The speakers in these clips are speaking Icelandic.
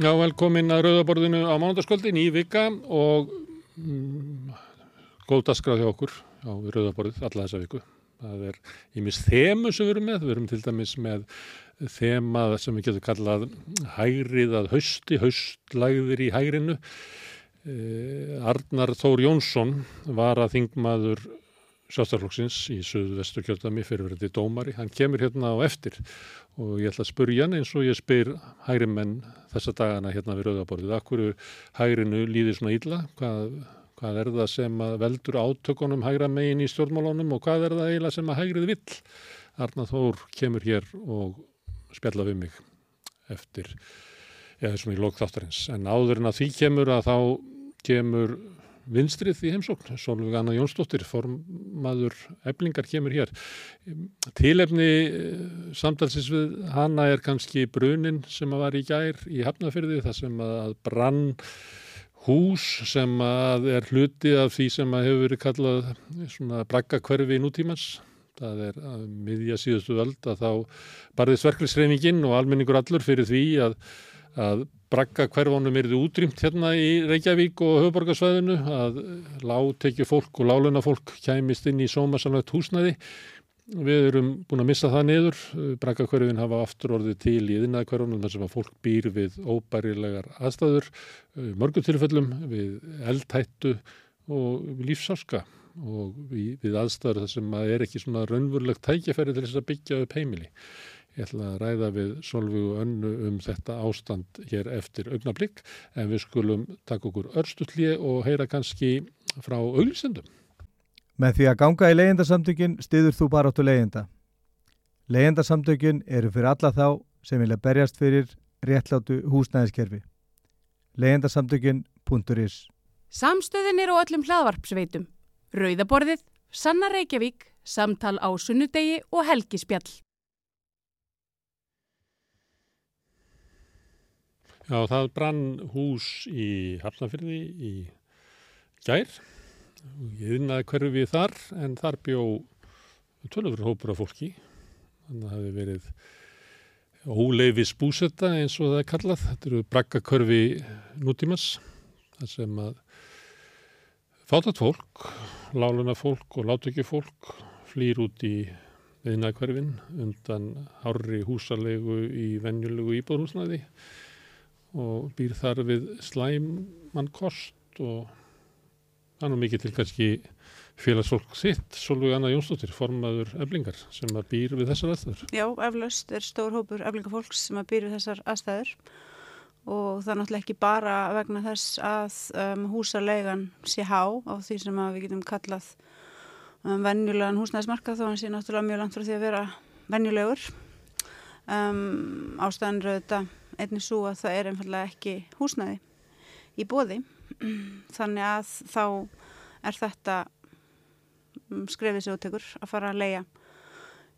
Já, velkomin að Rauðaborðinu á mánundaskvöldin í vika og mm, góð dasgrað hjá okkur á Rauðaborðið alla þessa viku. Það er í mis þemu sem við erum með. Við erum til dæmis með þemað sem við getum kallað hægrið að hausti, haustlægðir í hægrinu. Eh, Arnar Þór Jónsson var að þingmaður sjálfstaflokksins í Suðvestu kjöldami fyrirverði dómari. Hann kemur hérna á eftir og ég ætla að spurja hann eins og ég spyr hægri menn þessa dagana hérna við Rauðaborðið. Akkur hægrinu líðir svona ílla? Hvað, hvað er það sem veldur átökunum hægra megin í stjórnmálunum og hvað er það eiginlega sem að hægrið vill? Arnar Þór kemur hér og spjalla við mig eftir, eða svona í lókþáttarins. En áður en að því kemur að þá kemur vinstrið í heimsókn. Sólvig Anna Jónsdóttir, formaður eblingar kemur hér. Tílefni eh, samtalsins við hana er kannski brunin sem að var í gær í Hafnafyrði þar sem að brann hús sem að er hluti af því sem að hefur verið kallað svona braggakverfi í nútímans. Það er að miðja síðustu völd að þá barðist verklisreifingin og almenningur allur fyrir því að, að bragga hverfónum er þið útrýmt hérna í Reykjavík og höfuborgarsvæðinu að láttekju fólk og láluna fólk kæmist inn í sómasanlegt húsnæði. Við erum búin að missa það niður. Bragga hverfin hafa aftur orðið til í þinnaði hverfónum þar sem að fólk býr við óbærilegar aðstæður, mörgum tilfellum við eldhættu og lífsáska og við, aðstæður þar sem að er ekki svona raunverulegt tækjafæri til þess að byggja upp heimili. Ég ætla að ræða við Solvíu önnu um þetta ástand hér eftir augnablík en við skulum taka okkur örstutlið og heyra kannski frá auglsendum. Með því að ganga í leyendasamtökin stiður þú bara áttu leyenda. Leyendasamtökin eru fyrir alla þá sem vilja berjast fyrir réttlátu húsnæðiskerfi. leyendasamtökin.is Samstöðin er á öllum hlaðvarpsveitum. Rauðaborðið, Sanna Reykjavík, Samtal á Sunnudegi og Helgispjall. Já, það brann hús í Hafnarfyrði í gær. Ég vinnaði hverfi þar en þar bjó tölur hópur af fólki. Þannig að það hefði verið óleifis búsetta eins og það er kallað. Þetta eru braggakörfi nútímas. Það sem að fátat fólk, láluna fólk og látöki fólk flýr út í viðnækverfin undan hárri húsalegu í venjulegu íbúðhúsnaði og býr þar við slæmann kost og er nú mikið til kannski félagsfólk sitt, Solveig Anna Jónsdóttir formaður eflingar sem að býr við þessar aðstæður. Já, eflaust er stór hópur eflingafólks sem að býr við þessar aðstæður og það er náttúrulega ekki bara vegna þess að um, húsaleigan sé há á því sem við getum kallað um, venjulegan húsnæðismarka þó hann sé náttúrulega mjög langt frá því að vera venjulegur um, ástæðan rauðta einnig svo að það er einfallega ekki húsnæði í bóði þannig að þá er þetta mm, skrefið sig úttekur að fara að leia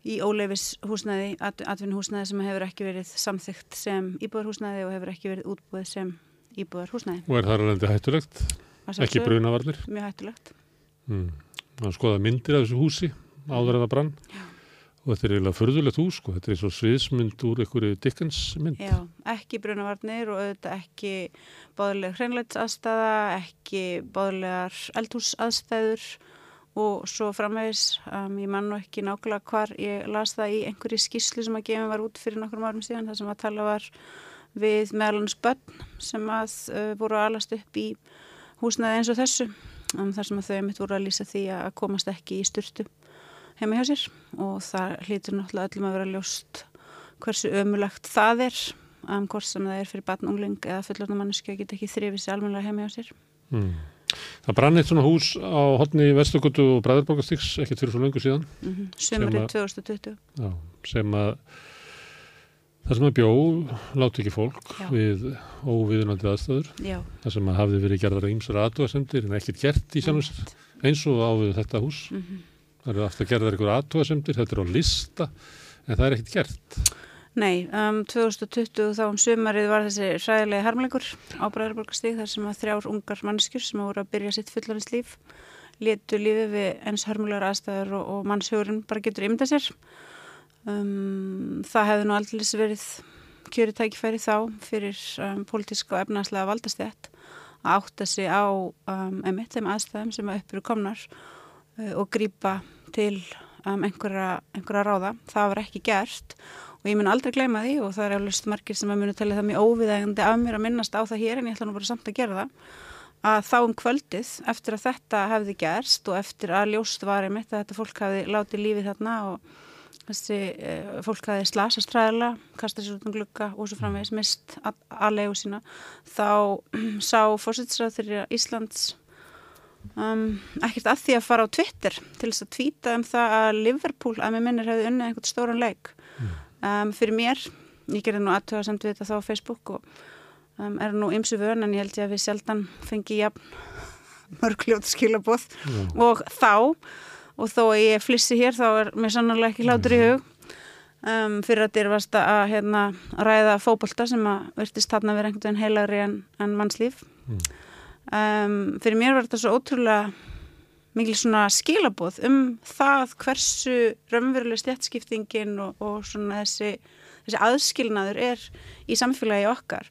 í óleifis húsnæði, atvinnuhúsnæði sem hefur ekki verið samþygt sem íbúðarhúsnæði og hefur ekki verið útbúið sem íbúðarhúsnæði. Og er það alveg hættulegt? Ekki brunavarnir? Mjög hættulegt. Mm. Skoða myndir af þessu húsi áður en það brann? Já og þetta er eiginlega förðulegt hús sko, þetta er eins og sviðsmynd úr einhverju Dickens-mynd. Já, ekki brunavarnir og auðvitað ekki báðileg hreinleitsaðstæða, ekki báðilegar eldhúsaðstæður og svo framvegis, um, ég man nú ekki nákvæmlega hvar ég las það í einhverju skíslu sem að gefum var út fyrir nokkrum árum síðan, það sem að tala var við meðalans börn sem að uh, voru að alast upp í húsnaði eins og þessu, um, þar sem að þau mitt voru að lýsa því að komast ekki í styrtu heima hjá sér og það hlýtur náttúrulega öllum að vera ljóst hversu ömulagt það er um hvort sem það er fyrir batnungling eða fullorna manneski að geta ekki þrifið sér almenlega heima hjá sér mm. Það brann eitt svona hús á hodni í Vestugutu og Bræðurbókastíks ekkert fyrir svo lengur síðan mm -hmm. Sömurinn 2020 já, sem að það sem að bjó láti ekki fólk já. við óviðunandi aðstöður já. það sem að hafði verið gerðar ímsar aðdóðasendir en ekkert gert í sjálfins eins og ávið þetta hús mm -hmm. Það eru aftur að gera það ykkur aðtúasemdir, þetta er á lista, en það er ekkert gert. Nei, um, 2020 þá um sumarið var þessi ræðilegi harmleikur á Bræðarborgastík þar sem að þrjár ungar mannskjur sem voru að byrja sitt fullanins líf letu lífið við eins harmlegar aðstæður og, og mannshjórun bara getur ymda sér. Um, það hefði nú aldrei verið kjöri tækifæri þá fyrir um, pólitíska og efnaðslega valdastjætt að átta sig á um, emitt þeim aðstæðum sem að uppur komnar uh, og grýpa til um, einhverja, einhverja ráða. Það var ekki gert og ég mun aldrei gleyma því og það er alveg margir sem að munu tala það mjög óviðægandi af mér að minnast á það hér en ég ætla nú bara samt að gera það að þá um kvöldið eftir að þetta hefði gerst og eftir að ljóst var einmitt að þetta fólk hefði látið lífið þarna og þessi e, fólk hefði slasast ræðilega, kastað sér út um glukka og svo framvegis mist að legu sína þá sá fórsættisrað þeirra Íslands um, ekkert að því að fara á Twitter til þess að tvíta um það að Liverpool að með minnir hefði unnið einhvern stóran leik um, fyrir mér, ég gerði nú aðtöða samt við þetta þá á Facebook og um, er nú ymsu vön en ég held ég að við sjaldan fengi jafn mörgljótt skilabóð mm. og þá og þó að ég flissi hér þá er mér sannarlega ekki hlátur í mm. hug um, fyrir að dyrfast að hérna, ræða fókbólta sem að verðist þarna verið einhvern veginn heilagri en, en mannslíf mm. Um, fyrir mér var þetta svo ótrúlega mikil svona skilabóð um það hversu raunveruleg stjætskiptingin og, og svona þessi, þessi aðskilnaður er í samfélagi okkar.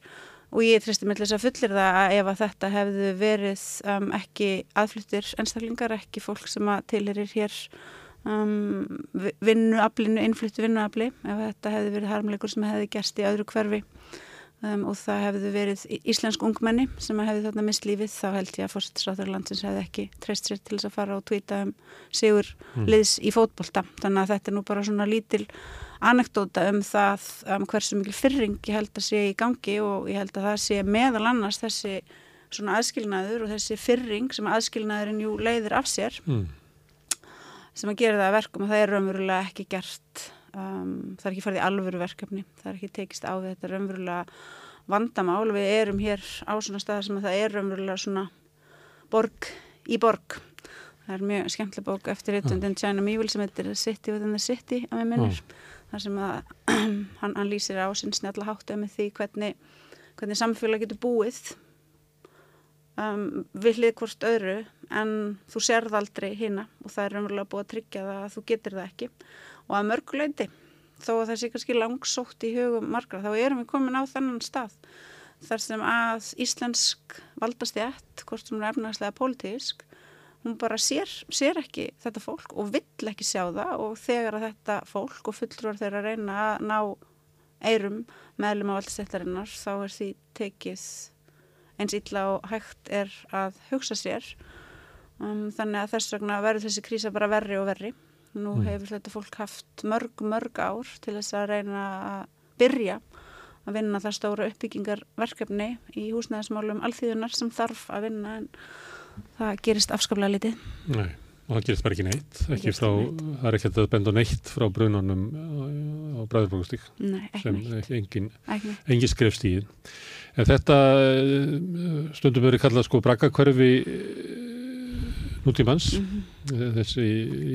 Og ég tristi með þess að fullir það að ef að þetta hefðu verið um, ekki aðfluttir einstaklingar, ekki fólk sem að tilirir hér um, vinnuablinu, innfluttu vinnuabli, ef þetta hefðu verið harmleikur sem hefði gerst í öðru hverfi um, og það hefðu verið íslensk ungmenni sem hefði þarna mist lífið, þá held ég að fórsettisráþurlandsins hefði ekki treyst sér til þess að fara og tvíta um sigur mm. liðs í fótbolta, þannig að þetta er nú bara svona lítil anekdóta um það um hversu mikil fyrring ég held að sé í gangi og ég held að það sé meðal annars þessi svona aðskilnaður og þessi fyrring sem aðskilnaðurinn jú leiðir af sér mm. sem að gera það verkum og það er raunverulega ekki gert um, það er ekki farið í alvöru verkefni. Það er ekki tekist á þetta raunverulega vandamál. Við erum hér á svona stað sem að það er raunverulega svona borg í borg. Það er mjög skemmtileg bók eftir hittundin China Mívil sem heitir City within the City að við minnir. Mm þar sem að hann, hann lýsir á sinn snjalla háttu með því hvernig, hvernig samfélag getur búið um, við hlið hvort öðru en þú serð aldrei hýna og það er umverulega búið að tryggja það að þú getur það ekki og að mörguleiti þó að það sé kannski langsótt í hugum margra þá erum við komin á þennan stað þar sem að íslensk valdast í ett, hvort sem er efnagslega pólitísk hún bara sér, sér ekki þetta fólk og vill ekki sjá það og þegar að þetta fólk og fulltrúar þeirra reyna að ná eirum meðlum á valdstættarinnar þá er því tekið eins illa og hægt er að hugsa sér. Um, þannig að þess vegna verður þessi krísa bara verri og verri nú mm. hefur þetta fólk haft mörg mörg ár til þess að reyna að byrja að vinna það stóra uppbyggingarverkefni í húsnæðismálum alþýðunar sem þarf að vinna en það gerist afskaplega litið. Nei, og það gerist bara ekki neitt, ekki frá, það er ekki að benda neitt frá brunanum á bræðurbrókustík sem ekki engin, engin skrefst í. En þetta eh, stundum verið kallað sko braggakverfi eh, nútímans, mm -hmm. Þessi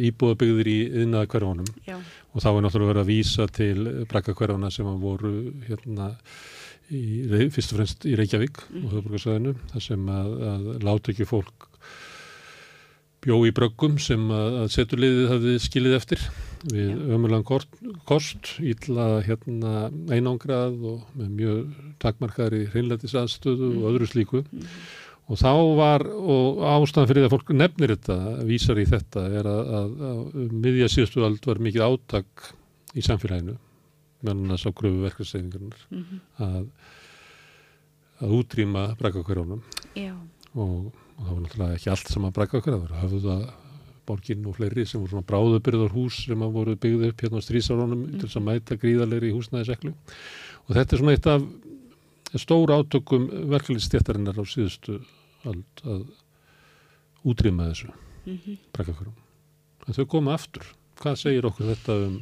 íbúðabyggðir í yðnaða hverjónum og þá er náttúrulega verið að vísa til braggakverfana sem voru hérna í, fyrst og fremst í Reykjavík mm. og höfbrukarsæðinu þar sem að, að láta ekki fólk bjó í bröggum sem að, að seturliðið hafði skilið eftir við ömulegan kost, ítla hérna einangrað og með mjög takmarkaðri hreinlætisaðstöðu mm. og öðru slíku mm. Og þá var, og ástæðan fyrir það að fólk nefnir þetta, vísar í þetta er að, að miðja síðustu ald var mikið átak í samfélaginu meðan þess á gröfu verkefnseyfingarnar mm -hmm. að, að útrýma brækakverjónum og, og það var náttúrulega ekki allt sem að brækakverja, það var höfða borginn og fleiri sem voru svona bráðubyrðar hús sem að voru byggðið upp hérna á strísarónum mm -hmm. til þess að mhm. mæta gríðarleiri í húsnæðiseklu og þetta er svona eitt af stóra átökum verkefliðstjættarinnar á síðustu allt að útrýma þessu mm -hmm. brækakverjum en þau koma aftur. Hvað segir okkur þetta um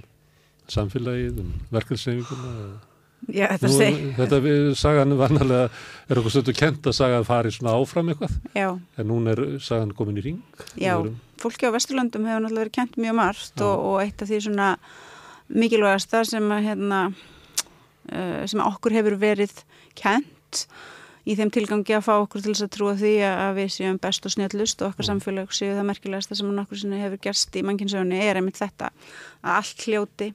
samfélagið, um verkefnsefinguna Já, þetta Nú, seg Þetta við, sagan vannalega er okkur stundu kent að sagan fari svona áfram eitthvað. Já. en núna er sagan komin í ring Já, erum... fólki á Vesturlandum hefur náttúrulega verið kent mjög margt og, og eitt af því svona mikilvægast það sem að hérna uh, sem okkur hefur verið kent í þeim tilgangi að fá okkur til þess að trúa því að við séum best og snjallust og okkar samfélag séu það merkilegast það sem okkur hefur gerst í mannkinsögunni er einmitt þetta að allt hljóti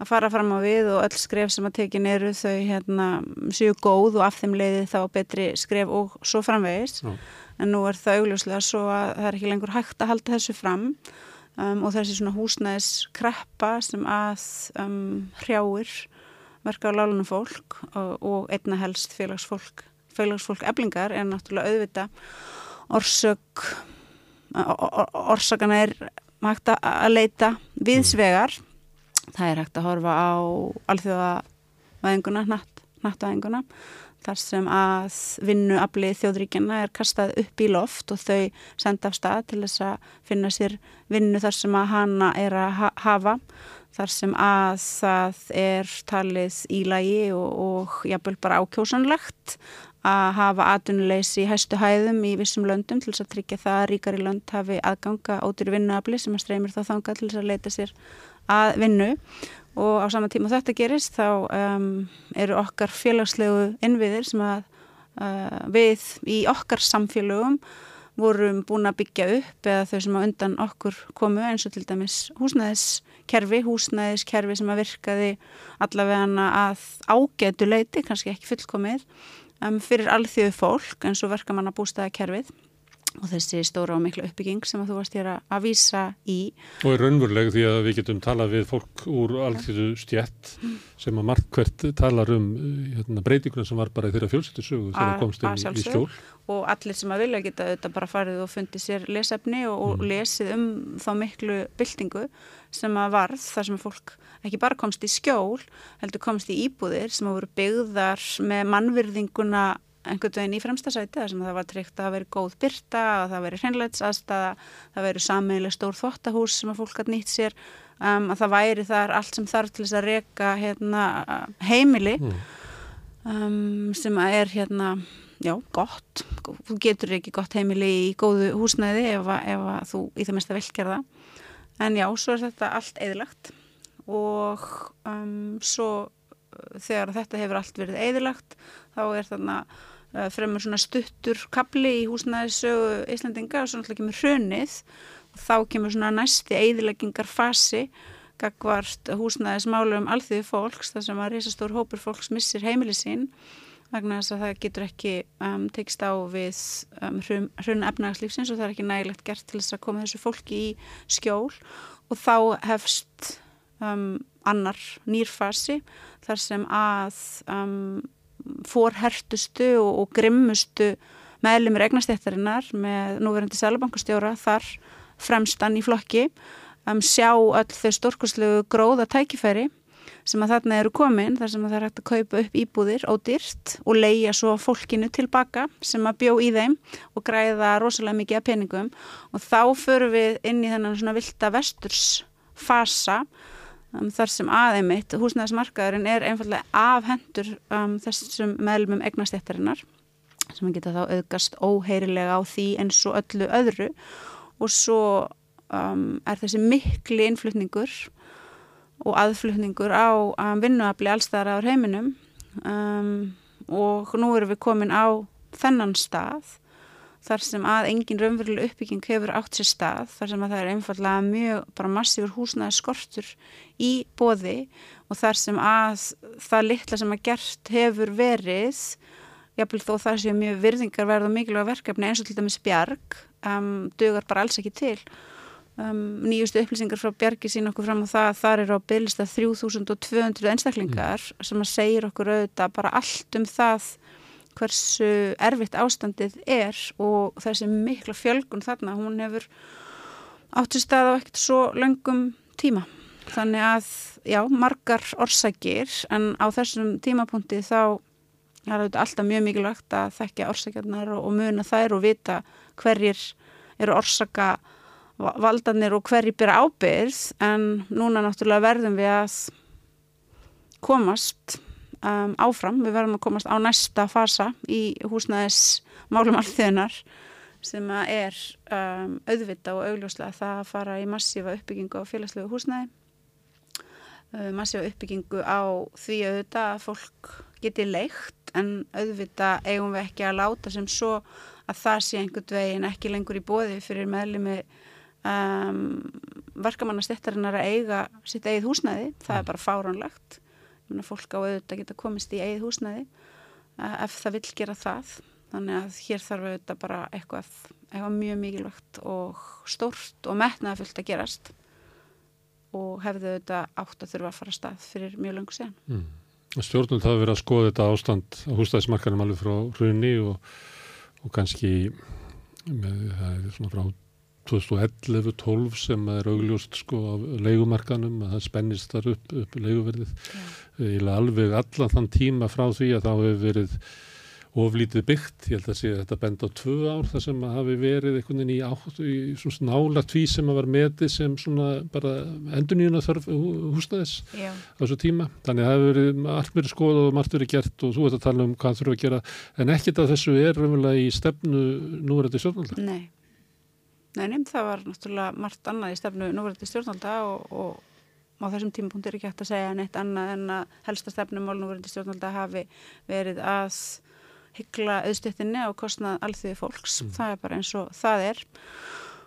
að fara fram á við og öll skref sem að tekin eru þau hérna séu góð og af þeim leiði þá betri skref og svo framvegis Já. en nú er það augljóslega svo að það er ekki lengur hægt að halda þessu fram um, og þessi svona húsnæðis kreppa sem að um, hrjáir verka á lálunum fólk og, og einna helst félagsfólk félagsfólk eblingar er náttúrulega auðvita orsök orsakana er hægt að leita viðsvegar það er hægt að horfa á alþjóðavæðinguna natt, nattvæðinguna þar sem að vinnuafli þjóðríkjana er kastað upp í loft og þau senda af stað til þess að finna sér vinnu þar sem að hana er að ha hafa þar sem að það er talið í lagi og, og jábel bara ákjósanlegt að hafa atvinnuleysi í hæstu hæðum í vissum löndum til þess að tryggja það að ríkari lönd hafi aðganga ótir vinnuafli sem að streymir þá þanga til þess að leita sér að vinnu. Og á sama tíma þetta gerist þá um, eru okkar félagslegu innviðir sem að uh, við í okkar samfélögum vorum búin að byggja upp eða þau sem að undan okkur komu eins og til dæmis húsnæðiskerfi, húsnæðiskerfi sem að virkaði allavega að ágetu leiti, kannski ekki fullkomið um, fyrir alþjóðu fólk eins og verka manna bústæðakerfið og þessi stóra og miklu uppbygging sem að þú varst hér að vísa í. Og er raunveruleg því að við getum talað við fólk úr alþjóðu stjætt sem að margt hvert talar um hérna, breytinguna sem var bara í þeirra fjölsættisögu þegar komst inn í, skjól. Og allir sem að vilja geta auðvitað bara farið og fundið sér lesefni og, og mm. lesið um þá miklu byltingu sem að varð þar sem fólk ekki bara komst í skjól, heldur komst í íbúðir sem að voru byggðar með mannvirðinguna einhvern veginn í fremsta sæti þar sem það var tryggt að það veri góð byrta að það veri hreinleitsaðstæða, það veri sammeili stór þvóttahús sem að fólk hatt nýtt sér um, að það væri þar allt sem þarf til þess að reyka hérna, heimili mm. um, sem að er hérna, já, gott þú getur ekki gott heimili í góðu húsnæði ef, að, ef að þú í það mest að velgerða en já, svo er þetta allt eðilagt og um, svo þegar þetta hefur allt verið eðilagt þá er þarna Eh, fremur svona stuttur kapli í húsnæðisögu Íslandinga og svo náttúrulega kemur hrönnið og þá kemur svona næsti eðileggingar fasi gagvart húsnæðismálu um alþjóðu fólks þar sem að reysastór hópur fólks missir heimili sín vegna þess að það getur ekki um, tekst á við um, hrunn efnagslífsins og það er ekki nægilegt gert til þess að koma þessu fólki í skjól. Og þá hefst um, annar nýrfasi þar sem að um, fórhertustu og, og grimmustu meðlumir eignastættarinnar með núverandi selabankastjóra þar fremstan í flokki um, sjá öll þau stórkurslegu gróða tækifæri sem að þarna eru komin þar sem að það er hægt að kaupa upp íbúðir ódýrt og leia svo fólkinu tilbaka sem að bjó í þeim og græða rosalega mikið af peningum. Og þá förum við inn í þennan svona vilda vesturs fasa um, þar sem aðeimitt húsnæðismarkaðurinn er einfallega afhendur um, þessum meðlumum egnastættarinnar sem geta þá auðgast óheirilega á því eins og öllu öðru. Og svo um, er þessi mikli innflutningur og aðflutningur á um, vinnuafli allstæðar á heiminum um, og nú erum við komin á þennan stað þar sem að engin raunveruleg uppbygging hefur átt sér stað, þar sem að það er einfallega mjög bara massífur húsnaði skortur í bóði og þar sem að það litla sem að gert hefur verið, jáfnvel þó það séu mjög virðingarverð og mikilvæg verkefni eins og til dæmis bjarg, um, dögur bara alls ekki til. Um, nýjustu upplýsingar frá bjargi sín okkur fram á það að það eru á bylista 3200 einstaklingar mm. sem að segir okkur auðvitað bara allt um það hversu erfitt ástandið er og þessi mikla fjölgun þarna, hún hefur átt í stað á ekkert svo löngum tíma. Þannig að, já, margar orsakir en á þessum tímapunkti þá er þetta alltaf mjög mikilvægt að þekkja orsakjarnar og, og muna þær og vita hverjir eru orsaka valdanir og hverjir byrja ábyrð en núna náttúrulega verðum við að komast um, áfram. Við verðum að komast á næsta fasa í húsnæðis málum alþjóðunar sem er um, auðvita og augljóslega það að fara í massífa uppbyggingu á félagslegu húsnæði, uh, massífa uppbyggingu á því auðvita að fólk geti leikt en auðvita eigum við ekki að láta sem svo að það sé einhvern veginn ekki lengur í bóði fyrir meðlumi um, verkamannastættarinnar að eiga sitt eigið húsnæði, það er bara fáránlegt. Fólk á auðvitað geta komist í eigið húsnæði uh, ef það vil gera það. Þannig að hér þarf auðvitað bara eitthvað, eitthvað mjög mikilvægt og stórt og metnaðafullt að gerast og hefðu auðvitað átt að þurfa að fara stað fyrir mjög langu sen mm. Stjórnum það að vera að skoða þetta ástand á húsnæðismarkarum alveg frá hrunni og, og kannski með, það er svona frá 2011-12 sem er augljóst sko á leikumarkanum að það spennist þar upp, upp leikuverðið yeah. alveg allan þann tíma frá því að þá hefur verið oflítið byggt, ég held að sé að þetta benda á tvö ár þar sem að hafi verið einhvern veginn í, átt, í svona nála tví sem að var metið sem svona bara enduníuna þörf húsnæðis Já. á þessu tíma. Þannig að það hefur verið allt verið skoðað og margt verið gert og þú ert að tala um hvað þurfa að gera en ekkit að þessu er raunverulega í stefnu núverði stjórnvalda. Nei. Nei, nefn það var náttúrulega margt annað í stefnu núverði stjórnvalda og, og á þessum tímapunkt er ekki hægt að segja neitt annað en að helsta stefnum mál núverði stjórnvalda hafi verið að hyggla auðstöttinni á kostnað alþjóði fólks. Mm. Það er bara eins og það er.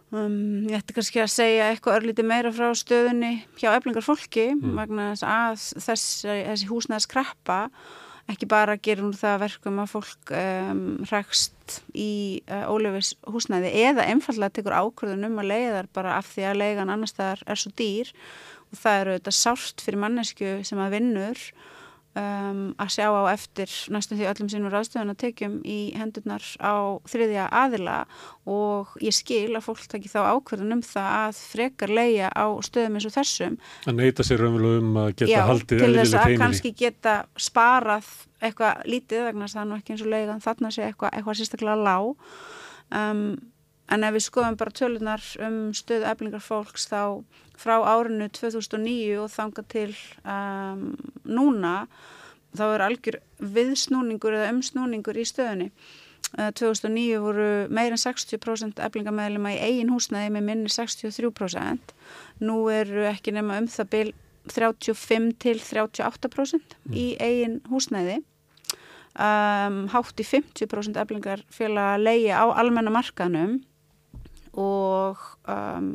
Um, ég ætti kannski að segja eitthvað örlítið meira frá stöðunni hjá eflingar fólki mm. vegna þess að þessi, þessi húsnæðis kreppa ekki bara gerur það verkum að fólk um, hrækst í uh, ólefis húsnæði eða einfallega tekur ákvörðun um að leiðar bara af því að leigan annar staðar er svo dýr. Og það eru þetta sárt fyrir mannesku sem að vinnur um, að sjá á eftir næstum því öllum sínum ráðstöðun að tekjum í hendurnar á þriðja aðila. Og ég skil að fólk takki þá ákverðun um það að frekar leia á stöðum eins og þessum. Að neyta sér umvel um að geta Já, haldið til þess að kannski geta sparað eitthvað lítið vegna er nú ekki eins og leigan þarna sé eitthvað, eitthvað sérstaklega lág. Um, en ef við skoðum bara tölunar um stöðu eflingar fólks þá frá árinu 2009 og þanga til um, núna þá er algjör viðsnúningur eða umsnúningur í stöðunni. Uh, 2009 voru meirinn 60% eflingamæðlema í eigin húsnaði með minni 63%. Nú eru ekki nema um það byl 35 til 38% mm. í eigin húsnaði. Um, hátt í 50% eflingar félag að leia á almennamarkanum og um,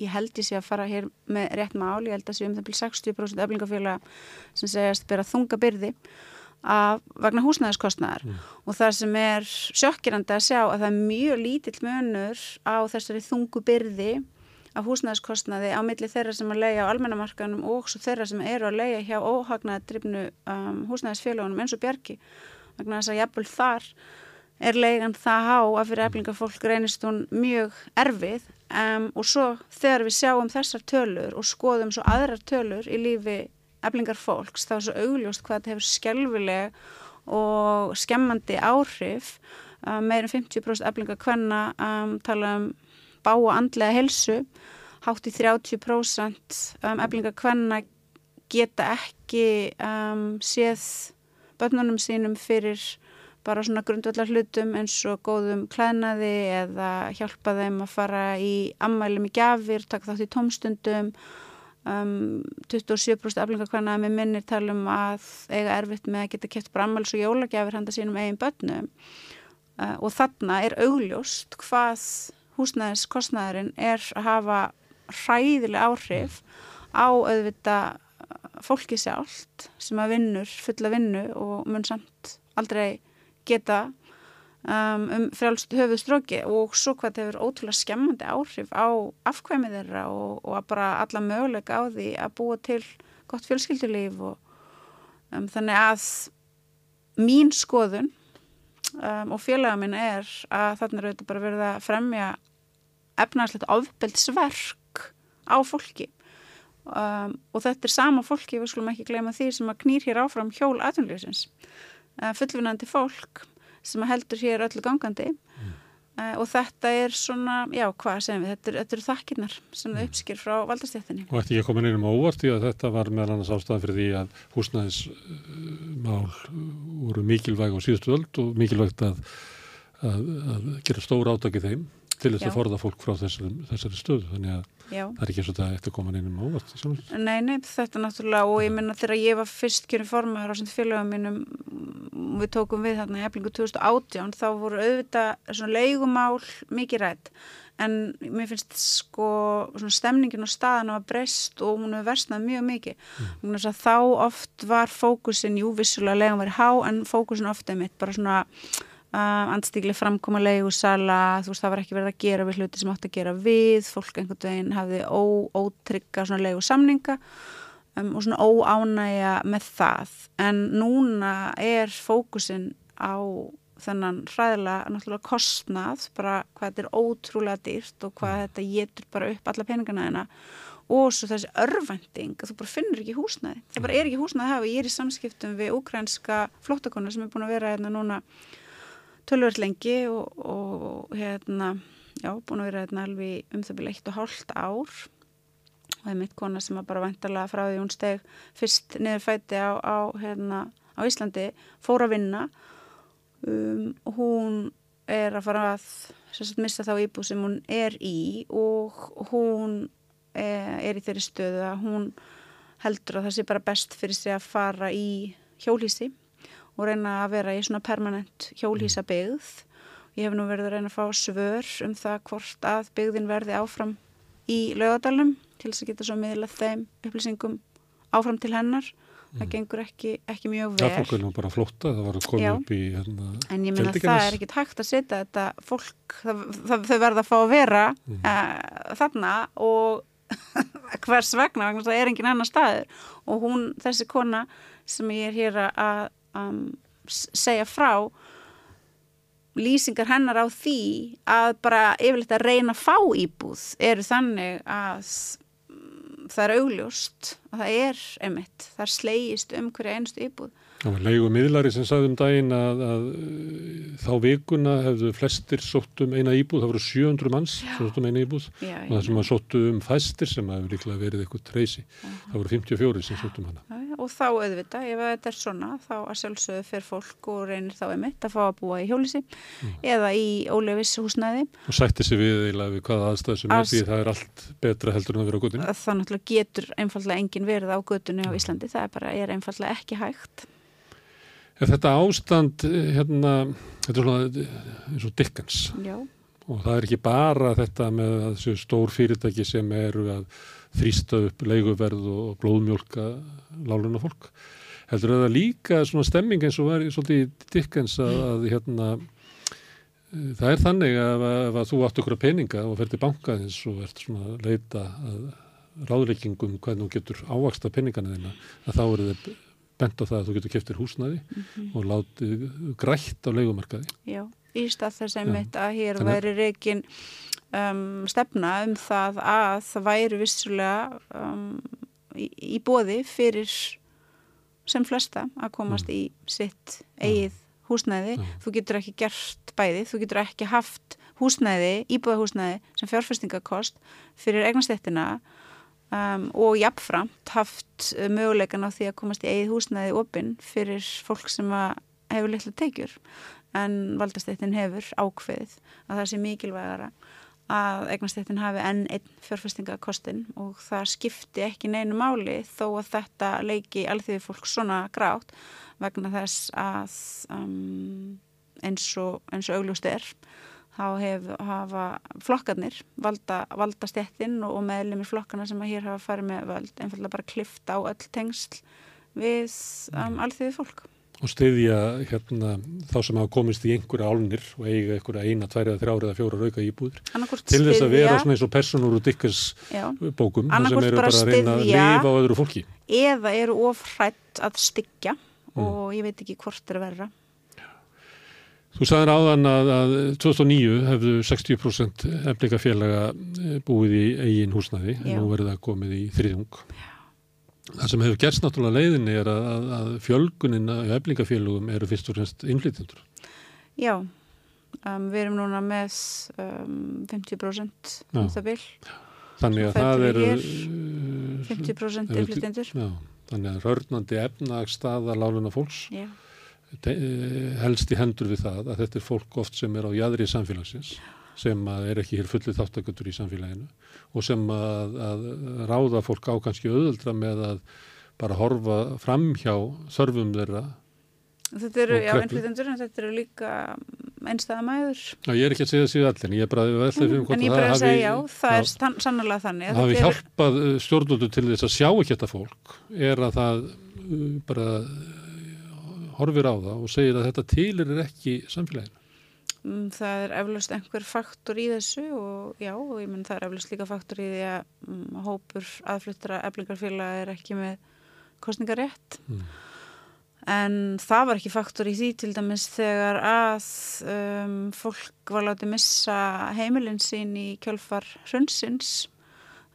ég held ég sé að fara hér með rétt mál, ég held að sé um það byrja 60% öflingafélag sem segjast byrja þunga byrði að vegna húsnæðiskostnæðar mm. og það sem er sjokkirandi að sjá að það er mjög lítill munur á þessari þungu byrði af húsnæðiskostnæði á milli þeirra sem að leia á almennamarkanum og svo þeirra sem eru að leia hjá óhagnaðadrifnu um, húsnæðisfélagunum eins og Björki vegna þess að jafnvel þar er leigan það há að fyrir eflingafólk reynist hún mjög erfið um, og svo þegar við sjáum þessar tölur og skoðum svo aðrar tölur í lífi eflingarfólks þá er svo augljóst hvað þetta hefur skjálfileg og skemmandi áhrif. Um, meirin 50% eflingakvenna um, tala um bá og andlega helsu hátt í 30% um, eflingakvenna geta ekki séð börnunum sínum fyrir bara svona grundvallar hlutum eins og góðum klæðnaði eða hjálpa þeim að fara í ammælum í gafir, taka þátt í tómstundum. Um, 27% aflingakvæna með minnir talum að eiga erfitt með að geta kæft bara ammæls og jólagjafir handa sínum eigin börnum. Uh, og þarna er augljóst hvað húsnæðiskostnæðurinn er að hafa hræðileg áhrif á auðvita fólki sjálft sem að vinnur fulla vinnu og mun samt aldrei geta um, um frjálst höfuðstróki og svo hvað þetta hefur ótrúlega skemmandi áhrif á afkvæmið þeirra og, og bara alla möguleika á því að búa til gott fjölskyldulíf og um, þannig að mín skoðun um, og félaga minn er að þarna er auðvitað bara verið að fremja efnarslegt ofbeldsverk á fólki. Um, og þetta er sama fólki, við skulum ekki gleyma því sem að knýr hér áfram hjól aðtunlýsins Eh, fullvinandi fólk sem heldur hér öllu gangandi mm. uh, og þetta er svona, já hvað segjum við, þetta, þetta eru þakkirnar sem það mm. uppskýr frá valdastjættinni. Og ætti ekki að koma inn um óvart í að þetta var meðal annars ástæðan fyrir því að húsnæðismál voru mikilvæg á síðustu öld og mikilvægt að, að, að gera stór átaki þeim til þess að forða fólk frá þessari, þessari stöðu þannig að Já. það er ekki eins og það eftir að koma neinum ávart Nei, nei, þetta er náttúrulega og ég minna þegar ég var fyrst kjörinn formar á sem félagum mínum við tókum við þarna í eflingu 2018 þá voru auðvitað svona leigumál mikið rætt en mér finnst sko svona stemningin og staðan að breyst og hún hefur versnað mjög mikið mm. þá oft var fókusin jú vissulega legan verið há en fókusin ofta er mitt bara svona uh, andstíkli framkoma leigusala þú veist það var ekki verið að gera við hluti sem átt að gera við fólk einhvern veginn hafði ó, ótrygga svona leigusamninga um, og svona óánægja með það en núna er fókusin á þennan hræðilega náttúrulega kostnað, bara hvað þetta er ótrúlega dýrt og hvað þetta getur bara upp alla peningana þeina og svo þessi örvending að þú bara finnur ekki húsnæði. Það bara er ekki húsnæði að hafa. Ég er í samskiptum við ukrænska flottakonu sem er búin að vera hérna núna tölverð lengi og, og hérna, já, búin að vera hérna alveg um það byrja eitt og hálft ár. Og það er mitt kona sem bara vantarlega frá því hún steg fyrst niður fæti á, á, hérna, á Íslandi, fór að vinna. Um, hún er að fara að sagt, missa þá íbúð sem hún er í og hún er, er í þeirri stöðu að hún heldur að það sé bara best fyrir sig að fara í hjólísi og reyna að vera í svona permanent hjólísa byggð. Ég hef nú verið að reyna að fá svör um það hvort að byggðin verði áfram í laugadalum til þess að geta svo miðla þeim upplýsingum áfram til hennar það mm. gengur ekki, ekki mjög vel. Það fólk er nú bara flotta, það var að koma Já. upp í hérna, En ég minna að það er ekkit hægt að setja þetta fólk, það, það, þau verða að fá að vera mm. uh, þarna og hvers vegna, það er engin annar staður og hún, þessi kona sem ég er hér að um, segja frá lýsingar hennar á því að bara yfirleitt að reyna að fá íbúð eru þannig að það er augljóst að það er emitt, það er slegist um hverja einstu íbúð. Það var leigu miðlari sem sagði um daginn að, að þá vikuna hefðu flestir sótt um eina íbúð, það voru 700 manns sótt um eina íbúð. Já, og það sem að sóttu um fæstir sem hefur líklega verið eitthvað treysi, það voru 54 sem sótt um hana. Já, og þá auðvitað, ef þetta er svona þá að sjálfsögðu fyrir fólk og reynir þá einmitt að fá að búa í hjólísi eða í ólefis húsnæði og sætti sér við eða við hvaða aðstæð sem er því það er allt betra heldur en að vera á gutinu það náttúrulega getur einfallega engin verið á gutinu á. Íslandi, það er bara, er einfallega ekki hægt Er þetta ástand hérna, þetta er svona eins og dikkans Já. og það er ekki bara þetta með þessu stór fyrirtæki sem eru að þrýsta upp leiguverð og blóðmjólka láluna fólk. Heldur það líka svona stemming eins og var svolítið Dickens að, að hérna eh, það er þannig að ef að þú átt okkur að peninga og ferði bankaðins og ert svona að leita að ráðleikingum hvernig þú getur ávaksta peningana þína að þá eru þið bent á það að þú getur keftir húsnaði mm -hmm. og látið grætt á leikumarkaði. Já, í stað þess að mitt að hér væri reikin um, stefna um það að það væri vissulega um, í, í bóði fyrir sem flesta að komast mm. í sitt eigið húsnæði. Mm. Þú getur ekki gert bæði, þú getur ekki haft húsnæði, íbúðahúsnæði sem fjárfestingakost fyrir eignastettina um, og jafnframt haft möguleikan á því að komast í eigið húsnæði opinn fyrir fólk sem hefur litla teikjur en valdastettin hefur ákveðið að það sé mikilvægara að eignastéttin hafi enn einn fjárfestingakostin og það skipti ekki neinu máli þó að þetta leiki alþjóði fólk svona grátt vegna þess að um, eins og, og augljóst er hef, hafa flokkarnir valda, valda stéttin og meðlumir flokkana sem að hér hafa farið með völd einfallega bara klifta á öll tengsl við um, alþjóði fólk. Og stiðja hérna, þá sem hafa komist í einhverja álnir og eiga einhverja eina, tværi eða þrjári eða fjóra rauka íbúður til þess að vera svona eins og personur og dikkars bókum sem eru bara að reyna að lifa á öðru fólki. eða eru ofrætt að styggja mm. og ég veit ekki hvort er verra Þú sagðir áðan að, að 2009 hefðu 60% eflikafélaga eh, búið í eigin húsnaði en nú verður það komið í þriðjung. Já. Það sem hefur gerst náttúrulega leiðinni er að, að, að fjölgunin í eflingafélugum eru fyrst og fremst innflytjendur. Já, um, við erum núna með um, 50% um það vil. Þannig að það eru... 50% innflytjendur. Já, þannig að rörnandi efnagstaða láluna fólks te, helst í hendur við það að þetta er fólk oft sem er á jæðri samfélagsins sem er ekki hér fullið þáttakundur í samfélaginu og sem að, að ráða fólk á kannski auðvöldra með að bara horfa fram hjá þörfum þeirra Þetta eru, já, innflytjendur en þetta eru líka einstæða mæður. Já, ég er ekki að segja það síðan allir, ég er bara að velta fyrir Mm, en ég bara að segja já, það er stann, sannlega þannig. að Það hafi er- hjálpað uh, stjórnvöldu til þess að sjá ekki þetta fólk er að það uh, bara horfir á það og segir að þetta tilir ekki samfélaginu. Mm, Það er eflaust einhver faktor í þessu og já, og ég menn það er eflaust líka faktor í því að mm, hópur aðfluttra eflingarfélag er ekki með kostningarétt. Mm. En það var ekki faktor í því til dæmis þegar að um, fólk var látið missa heimilin sín í kjölfar hrunsins.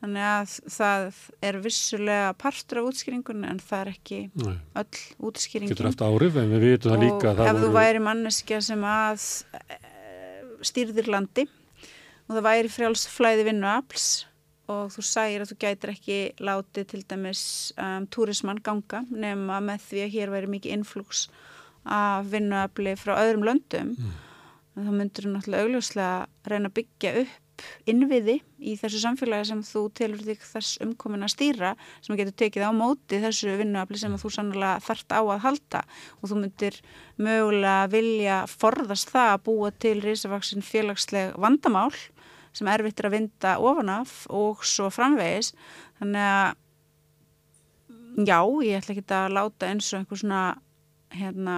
Þannig að það er vissulega partur af útskýringunni en það er ekki Nei, öll útskýringin. getur haft áhrif en við vitum það líka að og ef þú væri manneskja sem að e, stýrðir landi og það væri frjálsflæði vinnuafls og þú sægir að þú gætir ekki látið til dæmis um, túrismann ganga nema með því að hér væri mikið inflúks af vinnuafli frá öðrum löndum Mm. þá myndur þú náttúrulega augljóslega reyna að byggja upp innviði í þessu samfélagi sem þú telur þig þess umkomin að stýra sem getur tekið á móti þessu vinnuafli sem þú sannlega þart á að halda. Og þú myndir mögulega vilja forðast það að búa til risavaksin félagsleg vandamál sem erfitt er að vinda ofanaf og svo framvegis. Þannig að já, ég ætla ekki að láta eins og einhver svona hérna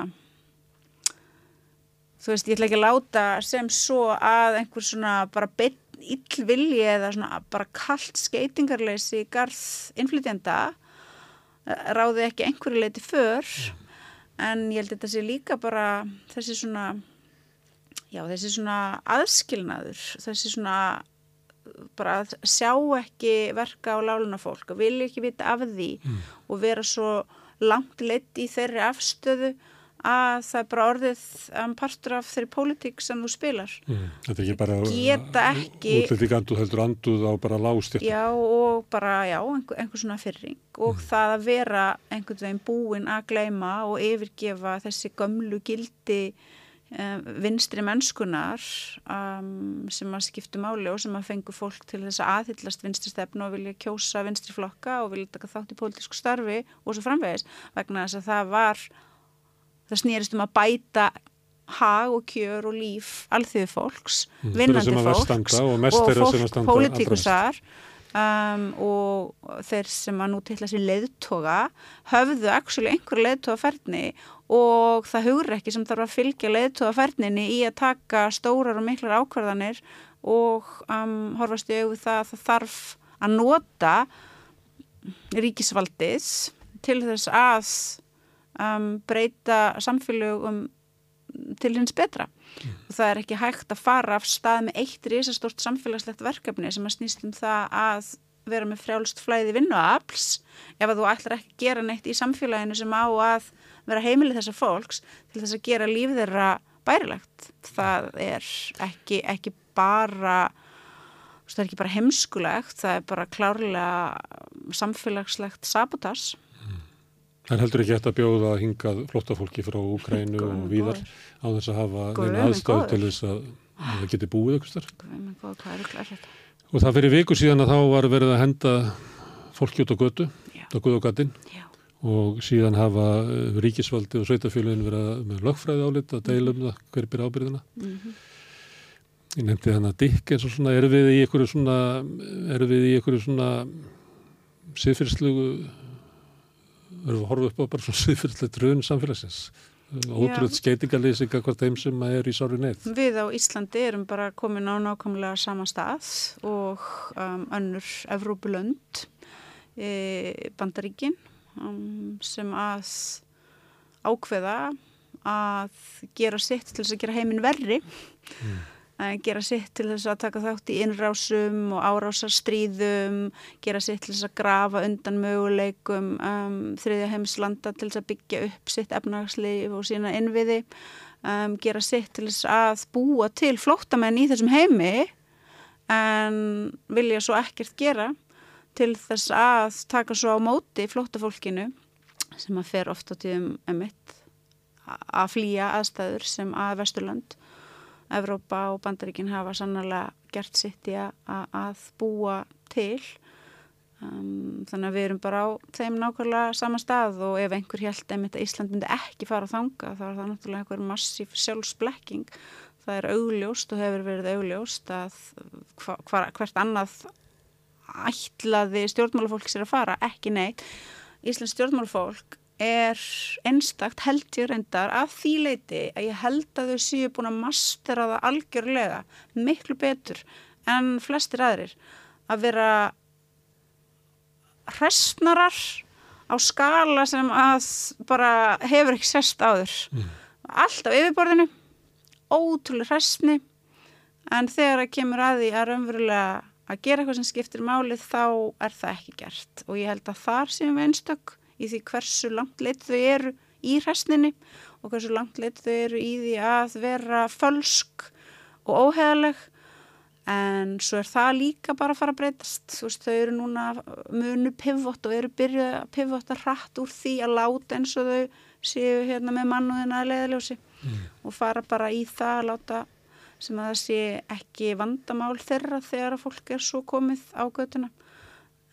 þú veist, ég ætla ekki að láta sem svo að einhver svona bara beinn illvilji eða svona bara kallt skeitingarleysi í garð innflytjenda eh, ráði ekki einhverju leiti för en ég held þetta sé líka bara þessi svona já, þessi svona aðskilnaður þessi svona bara að sjá ekki verka á láluna fólk og vilja ekki vita af því og vera svo langt leitt í þeirri afstöðu að það er bara orðið um, partur af þeirri pólitík sem þú spilar. Mm, þetta er ekki bara Geta ekki- útlendinganduð heldur anduð á bara lágstjætt. Já og bara, já, einhver, einhver svona fyrring og það að vera einhvern veginn búin að gleyma og yfirgefa þessi gömlu gildi um, vinstri mennskunar um, sem að skiptu máli og sem að fengu fólk til þess að aðhyllast vinstri stefnu og vilja kjósa vinstri flokka og vilja taka þátt í pólitísku starfi og svo framvegis vegna þess að það var það snýrist um að bæta hag og kjör og líf alþjóðu fólks, Mm, vinnandi fólks og að fólk pólitíkusar. um, og þeir sem að nú tilla sér leiðtoga höfðu actually einhverju leiðtogaferni og það hugur ekki sem þarf að fylgja leiðtogaferninni í að taka stórar og miklar ákvarðanir og um, horfast í auðvitað það að það þarf að nota ríkisvaldið til þess að um, breyta samfélögum til hins betra og það er ekki hægt að fara af stað með eitt risastort samfélagslegt verkefni sem að snýst um það að vera með frjálst flæði vinnuafls ef að þú ætlar ekki að gera neitt í samfélaginu sem á að vera heimilið þessar fólks til þess að gera líf þeirra bærilegt. Það er ekki, ekki bara það er ekki bara heimskulegt, það er bara klárlega samfélagslegt sabotas. Það er heldur ekki hægt að bjóða hingað flottafólki frá Úkrænu Guð og víðar á þess að hafa neina góður. til þess að að það geti búið eitthvað starf. Er? Og það fyrir viku síðan að þá var verið að henda fólki út á götu, á guð og síðan hafa eh, ríkisvaldi og sveitafélagin verið að- með lögfræði álit að deila um það hver byrja ábyrðina. Mhm. Ég nefndi þannig að dikk eins og svona, erum við í einhverju svona, svona siðfyrslugu, erum við að horfa upp á bara svona siðfyrslegt raun samfélagsins. Ótrúð skeitingalýsing hvort þeim sem er í sári neitt. Við á Íslandi erum bara komin á nákvæmlega sama stað og um, önnur Evrópulönd, e, Bandaríkin um, sem að ákveða að gera sitt til þess að gera heiminn verri, að gera sitt til þess að taka þátt í innrásum og árásarstríðum, gera sitt til þess að grafa undan möguleikum um, þriðja heimslanda til þess að byggja upp sitt efnagslíf og sína innviði, um, gera sitt til þess að búa til flóttamenn í þessum heimi en vilja svo ekkert gera til þess að taka svo á móti flóttafólkinu sem að fer oft á tíðum emitt að flýja aðstæður sem að Vesturland Evrópa og Bandaríkin hafa sannlega gert sitt í að, búa til um, þannig að við erum bara á þeim nákvæmlega sama stað og ef einhver held að Ísland myndi ekki fara að þanga þá er það náttúrulega einhver massíf sjálfsblekking það er augljóst og hefur verið augljóst að hva, hva, hvert annað ætlaði stjórnmálafólk sér að fara, ekki neitt. Íslands stjórnmálafólk er einstakt held ég reyndar af því leiti að ég held að þau séu búin að mastera það algjörlega miklu betur en flestir aðrir. Að vera hrestnarar á skala sem að bara hefur ekki sest áður. Mm. allt á yfirborðinu ótrúlega hrestni en þegar það kemur að því að raunverulega að gera eitthvað sem skiptir málið þá er það ekki gert. Og ég held að þar séum við einstök í því hversu langt leitt þau eru í hrestninni og hversu langt leitt þau eru í því að vera fölsk og óheðaleg en svo er það líka bara að fara að breytast. Veist þau eru núna munu pivot og eru byrjuð að pivota hratt úr því að láta eins og þau séu hérna með mannuðina að leiðaljósi mm. og fara bara í það að láta sem að það sé ekki vandamál þeirra þegar að fólk er svo komið á götuna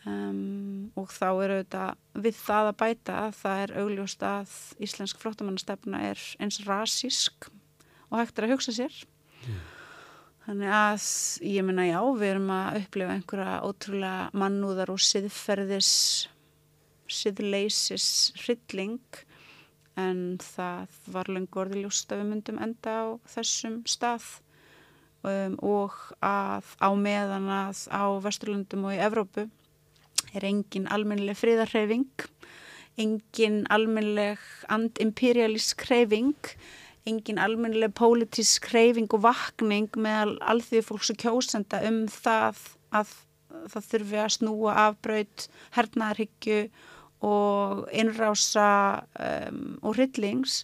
um, og þá eru þetta við það að bæta að það er augljóst að íslensk flottamannastefna er eins rasísk og hægt er að hugsa sér mm. Þannig að ég minna já, við erum að upplifa einhverja ótrúlega mannúðar og siðferðis, siðleisis hrylling en það var lengur orðið ljóst að við myndum enda á þessum stað um, og að á meðan að á Vesturlundum og í Evrópu er engin almennileg friðarhreyfing, engin almennileg and-imperialist hreyfing engin almennileg pólitísk hreyfing og vakning með alþjóði fólks og kjósenda um það að það þurfi að snúa afbraut hernaðarhyggju og innrása um, og hryllings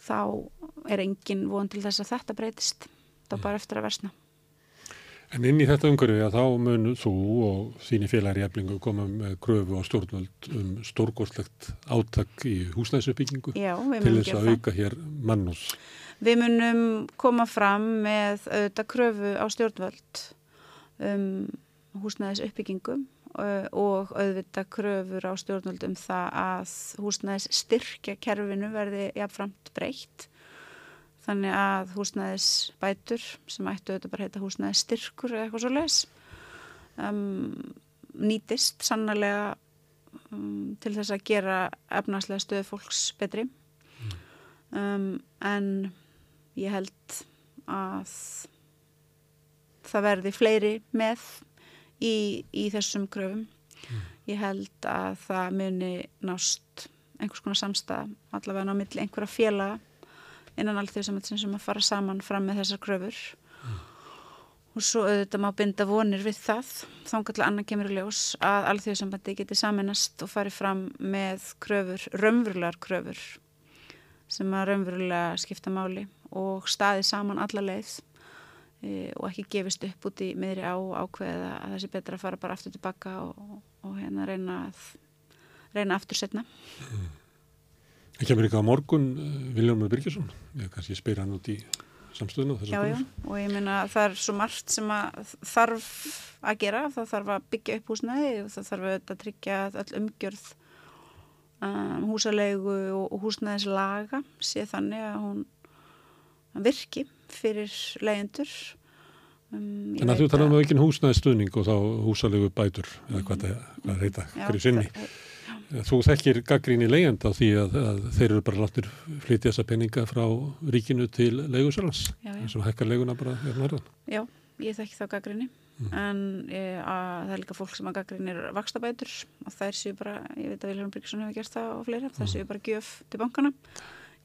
þá er engin von til þess að þetta breytist. Þá bara eftir að versna En inn í þetta umhverfi að þá mun þú og þínu félagri eflingu koma með kröfu á stjórnvöld um stórgóðslegt áttak í húsnæðisuppbyggingu til þess að auka hér mannús. Við munum koma fram með auðvitað kröfu á stjórnvöld um húsnæðisuppbyggingu og auðvitað kröfur á stjórnvöld um það að húsnæðis styrkja kerfinu verði jafnframt breytt þannig að húsnæðis bætur sem ættu auðvitað bara heita húsnæðis styrkur eða eitthvað svo les um, nýtist sannlega um, til þess að gera efnarslega stöðu fólks betri. Um, en ég held að það verði fleiri með í, í þessum kröfum. Ég held að það muni nást einhvers konar samstað allavega á milli einhverja félaga innan alþjóðsamöndsin sem að fara saman fram með þessar kröfur mm. og svo auðvitað má binda vonir við það þá kannski annan kemur í ljós að alþjóðsamöndi geti saminast og fari fram með kröfur, raunverulegar kröfur sem að raunverulega skipta máli og staði saman alla leið e, og ekki gefist upp út í miðri á ákveða að það sé betra að fara bara aftur tilbaka og, og hérna reyna að reyna aftur setna mm. Það kemur ekki á morgun eh, Viljómur Byrkjason, ég kannski spyr hann út í samstöðinu. Já, já, og ég minna að það er svo margt sem að þarf að gera, það þarf að byggja upp húsnæði og það þarf að tryggja all umgjörð um, húsalegu og húsnæðislaga sé þannig að hún virki fyrir leyendur. Um, Þannig að þú tala um ekki húsnæðistuðning og þá húsalegu bætur eða hvað það reyta hverju sinni. Já, Þú þekkir gaggrín í leiðand á því að, að þeir eru bara láttir flytja þessa peninga frá ríkinu til leigusalans eins og hekkar leiguna bara hérna verðan. Já, ég þekki þá gaggríni mm. en ég, að, það er líka fólk sem að gaggrínir vakstabætur og er séu bara, ég veit að Vilhelm Bríksson hefur gert það og fleira, það mm. séu bara gjöf til bankana.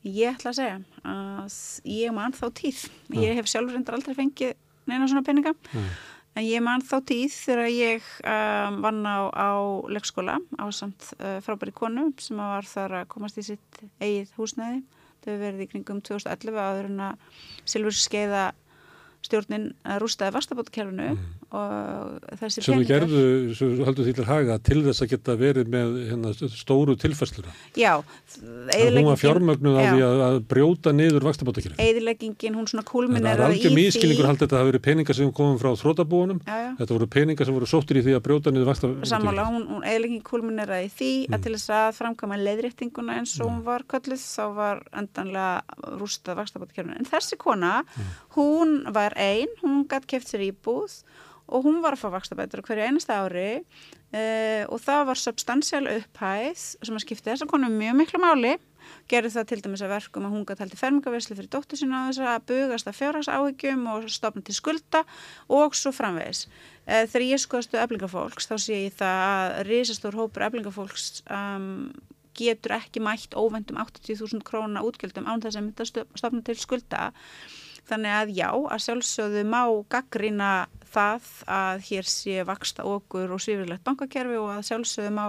Ég ætla að segja að ég man þá tíð, ég hef sjálfur reyndar aldrei fengið neina svona peninga mm. En ég man þá tíð þegar ég um, vann á, á leikskóla á samt uh, frábæri konu sem var þar að komast í sitt eigið húsnæði. Hefur verið í kringum 2011 áður en að Silfur skeiða stjórnin rústaði vastabótakerfinu mm. Sem við gerðu, sem höldum því til haga til þess að geta verið með hérna, stóru tilfæsluna. Hún var fjármögnuð af því að, að brjóta niður vakstabótakjörfi. Eðileggingin, hún svona Það er kúlmineraði í algjör því. mískilningur haldið að þetta hafi verið peningar sem komum frá þrótabúunum. Þetta voru peningar sem voru sóttir í því að brjóta niður vakstabótakjörfi. Sammála, hún, hún eðileggingin kúlmineraði í því Mm. að til þess að framkama leiðréttinguna eins og hún var kölluð þá var endanlega rústað vakstabótakjörfinu. En þessi kona, Mm. hún var ein, hún og hún var að fá vakstabætur hverju einasta ári uh, og það var substansial upphæð sem að skipti þessa konu mjög miklu máli gerði það til dæmis að verkum að hún gæti heldur fermingaverslu fyrir dóttur sína á þess að bugast að fjárhagsáhyggjum og stopna til skulda og svo framvegis. Uh, þegar ég skoðastu eflingafólks þá sé ég það að risastór hópur eflingafólks um, getur ekki mætt óvendum 80.000 króna útgjöldum án þess að mynda stopna til skulda Þannig að já, að sjálfsögðu má gaggrína það að hér sé vaksta okkur og svífilegt bankakerfi og að sjálfsögðu má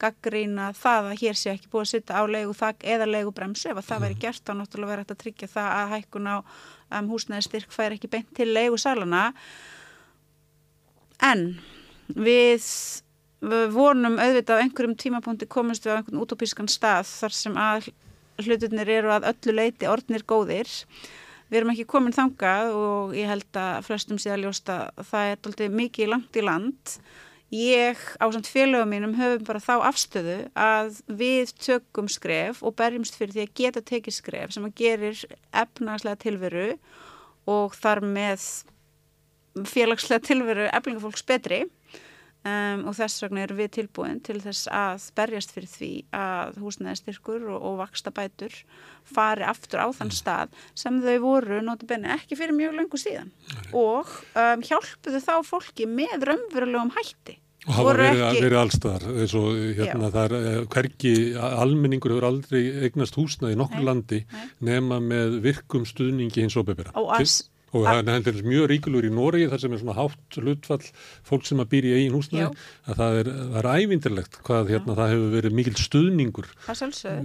gaggrína það að hér sé ekki búið að sitta á leigu þak eða leigu bremsu. Ef að það veri gert þá náttúrulega verið að tryggja það að hækkun á um, húsnæði styrk fær ekki beint til leigu salana. En við, við vonum auðvitað á einhverjum tímapunkti komumst við á einhvern útópískan stað þar sem að hlutunir eru að öllu leiti orðnir góðir. Við erum ekki komin þangað og ég held að flestum sé að ljósta að það er doldið mikið langt í land. Ég á samt félögum mínum höfum bara þá afstöðu að við tökum skref og berjumst fyrir því að geta tekið skref sem að gerir efnagslega tilveru og þar með félagslega tilveru eflingafólks betri um, og þess vegna erum við tilbúin til þess að berjast fyrir því að húsnæðistyrkur og, og vaksta bætur fari aftur á þann stað sem þau voru notabenni ekki fyrir mjög lengur síðan og um, hjálpuðu þá fólki með raunverulegum hætti Og hafa Voru verið, ekki- verið allstaðar, eins og hérna Já. það er eh, hvergi, almenningur hefur aldrei eignast húsnað í nokkur Nei, landi nei. nema með virkum stuðningi hins opebera. og að Og það er hendur mjög ríkulur í Noregi þar sem er svona hátt hlutfall fólk sem að býra í eigin húsnæði. Að það er, er ævindirlegt hvað hérna, það hefur verið mikil stuðningur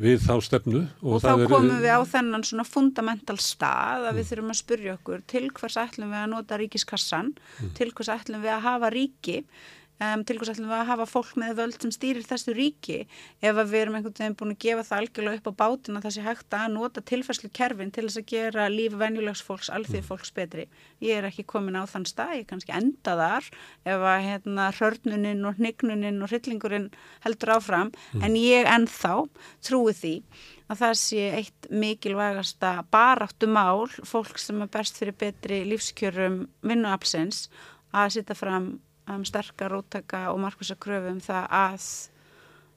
við þá stefnu og, og þá er, komum við á þennan svona fundamental stað að við þurfum að spurja okkur til hvers ætlum við að nota ríkiskassan til hvers ætlum við að hafa ríki um, til hvers ætlum við að hafa fólk með völd sem stýrir þessu ríki ef að við erum einhvern veginn búin að gefa það algjörlega upp á bátin að það sé hægt að nota tilfærslu kerfin til þess að gera líf venjulegs fólks, alþýð fólks betri? Ég er ekki komin á þann stað, ég kannski enda þar ef að hérna hörnunin og hnignunin og hryllingurinn heldur áfram, en ég ennþá trúi því að það sé eitt mikilvægasta baráttu mál, fólk sem er best fyrir betri lífskjörum vinnuapsins að setja fram um, sterkar róttaka og markvisa kröfum það að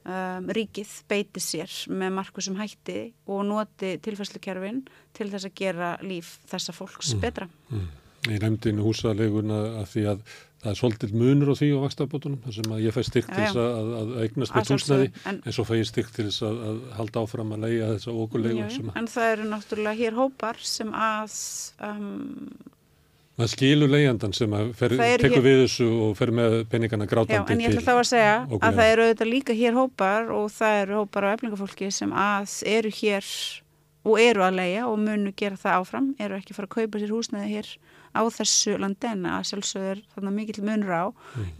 um, ríkið beiti sér með markvisum hætti og noti tilfærslukerfin til þess að gera líf þessa fólks betra. Ég nefndi inn húsaleguna að því að það er svolítið munur á því á vakstabótunum þar sem að ég fæ styrk til þess að, að eignast húsnæði sjálfsögðu, en- en svo fæ ég styrk til þess að, að halda áfram að leiða þessa ógulegu en það eru náttúrulega hér hópar sem að um, maður skilur leiðandan sem að fer, tekur við þessu og fer með peningana Já, grátandi en ég ætla til þá að segja ógleði. að það eru auðvitað líka hér hópar og það eru hópar á eflingafólki sem að eru hér og eru að leia og munu gera það áfram, eru ekki að fara að kaupa sér húsnæði hér á þessu landi en að sjálfsögður er þarna mikill munur á.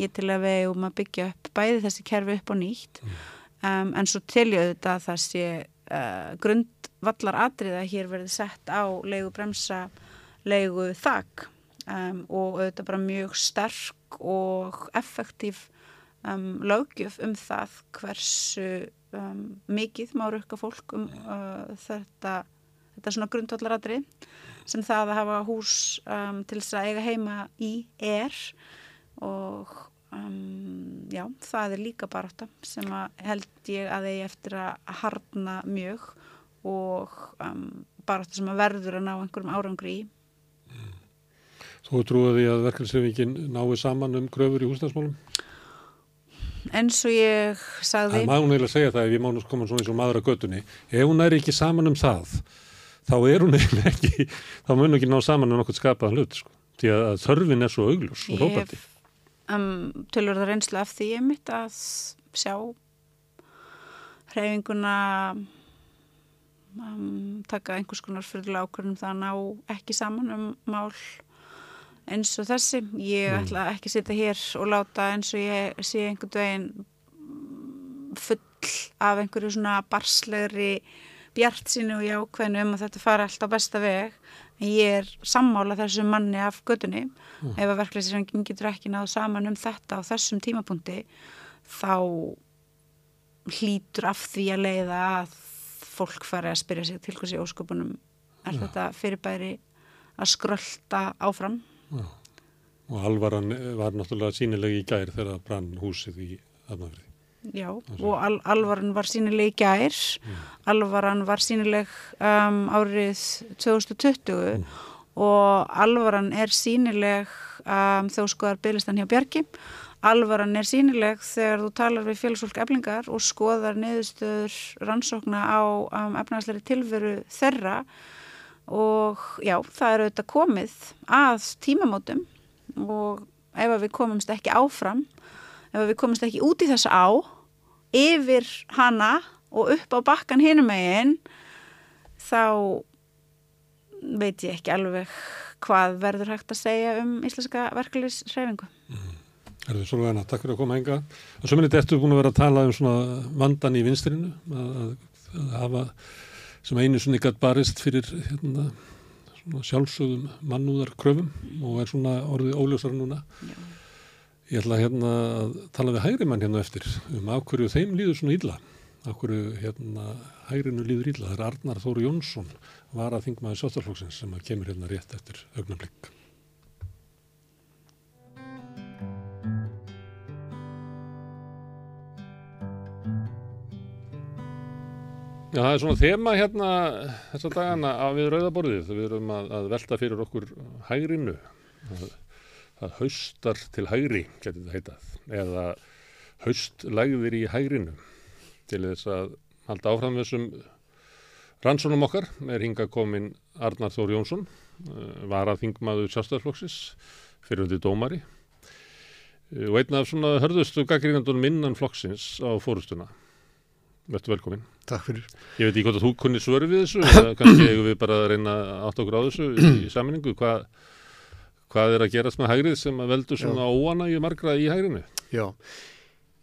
Ég til að við um að byggja upp bæði þessi kerfi upp og nýtt um, en svo til ég auðvitað að það sé uh, grundvallar atrið að hér verði sett á leigu bremsa, leigu þak um, og auðvitað bara mjög sterk og effektív um, löggjöf um það hversu mikið má rukka fólk um uh, þetta, þetta svona grundvallaratrið sem það að hafa hús um, til þess að eiga heima í er og um, já, það er líka barátta sem held ég að eigi eftir að harna mjög og um, barátta sem að verður að ná einhverjum árangri í. Þú trúið því að verkefnisreifingin nái saman um kröfur í húsnæðsmálum? Eins og ég sagði, Það má hún eiginlega segja það ef ég má nú koma svona eins og maður að göttunni. Ef hún er ekki saman um það, þá er hún eiginlega ekki, þá mun hún ekki ná saman um nokkuð skapaðan hlut, sko. Því að þörfin er svo augljós og hef um, tölur það reynslu af því ég mitt að sjá hreyfinguna um, taka einhvers konar fyrirlega ákvörðum það að ná ekki saman um mál eins og þessi. Ég Mm. ætla ekki að sitja hér og láta eins og ég sé einhvern veginn full af einhverju svona barslegri bjart sínu og jákveðinu um að þetta fara allt á besta veg. En ég er sammála þessum manni af gödunni. Ef að verklæsirengin getur ekki náðu saman um þetta á þessum tímapunkti þá hlýtur af því að leiða að fólk fari að spyrja sig til hversi ósköpunum er þetta fyrirbæri að skrölda áfram. Og alvaran var náttúrulega sínileg í gær þegar brann húsið í Hafnafrið. Já, og al alvaran var sínileg í gær, alvaran var sínileg um, árið 2020 og alvaran er sínileg um, þú skoðar byrlistan hjá Bjarki, alvaran er sínileg þegar þú talar við félagsfólk eflingar og skoðar niðurstöður rannsókna á um, efnaðsleiri tilveru þeirra og já, það er auðvitað komið að tímamótum og ef við komumst ekki áfram ef við komumst ekki út í þessa á yfir hana og upp á bakkan hinum megin þá veit ég ekki alveg hvað verður hægt að segja um íslenska verkefliðsreyfingu. Erðu svo vegna, takk fyrir að koma enga. Og svo minnit ertu búin að vera að tala um svona vandan í vinstrinu að, að, að hafa sem einu svona ykkert barist fyrir hérna, svona sjálfsögðum mannúðar kröfum og er svona orðið óljósar núna. Já. Ég ætla hérna að tala við hægri mann hérna eftir um af hverju þeim líður svona illa. Af hverju hérna hægrinu líður illa. Það er Arnar Þóru Jónsson, var að þingmaði sóttarflóksins sem kemur hérna rétt eftir augnablikk. Já, það er svona þema hérna þessa dagana að við rauðaborðið. Við erum að, að velta fyrir okkur hægrinu. Það, það haustar til hægri, getur þetta heitað. Eða haustlægðir í hægrinu. Til þess að halda áfram þessum rannsónum okkar er hinga komin Arnar Þór Jónsson, var að þingmaðu sjálfstæðarflokksins, fyrirhundi dómari. Og einn af svona hörðustu gaggrínandunum innan flokksins á fórustuna. Vertu velkomin. Takk fyrir. Ég veit ekki hvort að þú kunni svöru við þessu, eða kannski eigum við bara að reyna átt okkur á þessu í saminningu. Hvað, hvað er að gerast með hægrið sem að veldur svona óanægju margra í hægrinu? Já,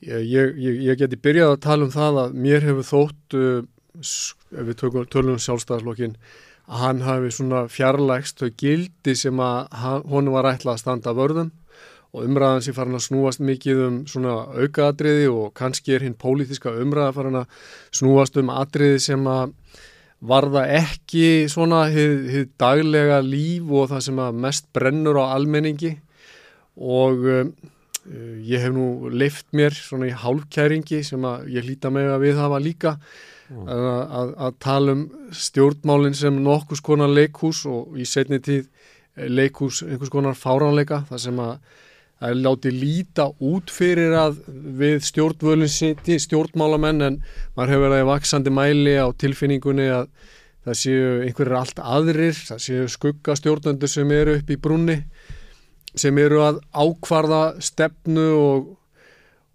ég, ég, ég geti byrjað að tala um það að mér hefur þótt, uh, ef við tökum, tölum sjálfstæðarslokkin, að hann hafi svona fjarlægst þau gildi sem að honum var ætlað að standa vörðum og umræðan sem farin að snúast mikið um svona aukaadriði og kannski er hinn pólítiska umræða farin að snúast um adriði sem að varða ekki svona hið, hið daglega líf og það sem að mest brennur á almenningi og um, ég hef nú leift mér svona í hálfkæringi sem að ég hlýta mig að við hafa líka Mm. að, að, að tala um stjórnmálinn sem nokkus konar leikhús og í setni tíð leikhús einhvers konar fáránleika þar sem að það er látið líta út fyrir að við stjórnvölinn seti stjórnmálamenn en maður hefur verið í vaksandi mæli á tilfinningunni að það séu einhverjir allt aðrir, það séu skugga stjórnöndur sem eru upp í brunni sem eru að ákvarða stefnu og,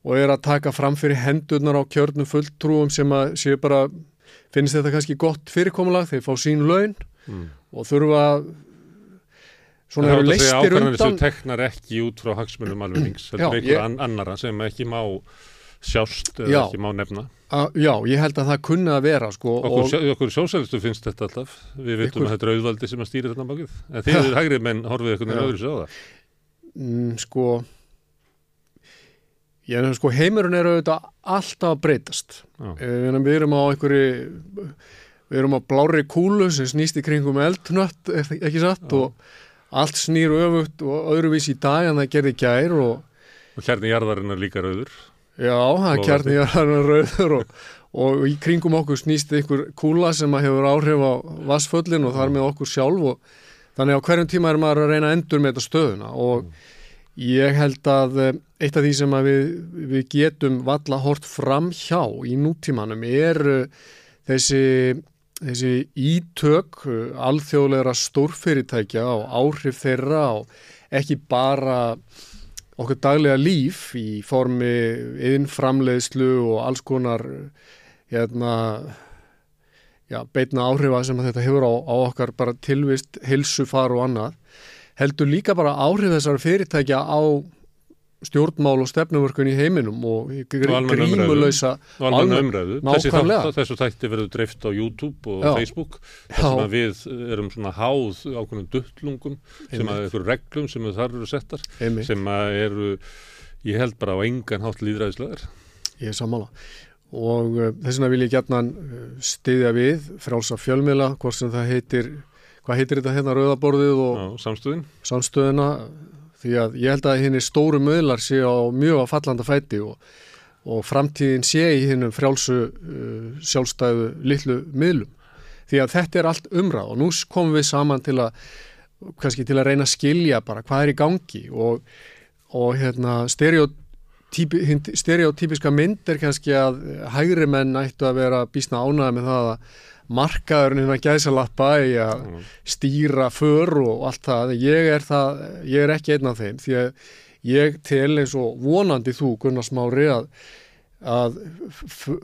og er að taka fram fyrir hendurnar á kjörnum fulltrúum sem að séu bara, finnst þetta kannski gott fyrirkomulag, þeir fá sín laun Mm. og þurfa svona Það eru er sem undan teknar ekki út frá hagsmunum alvegings, Já, heldur einhver ég- an annara sem ekki má sjást eða ekki má nefna. að, Já, ég held að það kunni að vera sko, Okkur, og, sjá, okkur sjósælistu finnst þetta alltaf. Við veitum að þetta er auðvaldi sem að stýra þetta bakið. En þið eru hægrið menn horfið eitthvað Já. öðru sér á það. mm, sko ég er sko heimurinn er auðvitað alltaf að breytast Já. Eh, við erum á einhverju við erum á blári kúlu sem snýst í kringum eldnött, ekki satt Já. og allt snýr öfugt og öðruvís í dag en það gerði gær og Og hérna jarðarinn er líka rauður. já, það kjarni er hann rauður og, og í kringum okkur snýst einhver kúla sem hefur áhrif á vassföllin og þar með okkur sjálf og þannig á hverjum tíma er maður að reyna endur með þetta stöðuna og ég held að eh, eitt af því sem við, við getum valla hort fram hjá í nútímanum er eh, þessi, þessi ítök eh, alþjóðlegra stórfyrirtækja og áhrif þeirra og ekki bara okkur daglega líf í formi innframleiðslu og alls konar hérna já, beitna áhrifa sem þetta hefur á, á okkar bara tilvist, hilsufar og annað heldur líka bara áhrif þessar fyrirtækja á stjórnmál og stefnumörkun í heiminum og almenna grímulösa og Alveg- umræðu. Þessi þátt, þessu þætti verður dreift á YouTube og Já. Facebook sem að við erum svona háð ákveðnum duttlungum sem að einhverjum reglum sem þar eru settar Einmitt. sem að eru, ég held bara á engan hátt líðræðislegar. Ég er sammála og uh, þess vegna vil ég gætnan uh, stiðja við frálsa fjölmiðla, hvort sem það heitir hvað heitir þetta hérna rauðaborðið og Já, samstöðin. samstöðuna því að ég held að henni stóru möðlar sé á mjög að fallanda fæti og, og framtíðin sé í hinnum frjálsu uh, sjálfstæðu litlu miðlum. Því að þetta er allt umræð og nú komum við saman til að til að reyna að skilja bara hvað er í gangi og, og hérna stereotypiska mynd er kannski að hægri menn ættu að vera bísna ánæða með það að markaðurinn hérna gæsalappa í að stýra för og allt það. Ég er, það, ég er ekki einn af þeim því að ég tel eins og vonandi þú Gunnar Smári að, að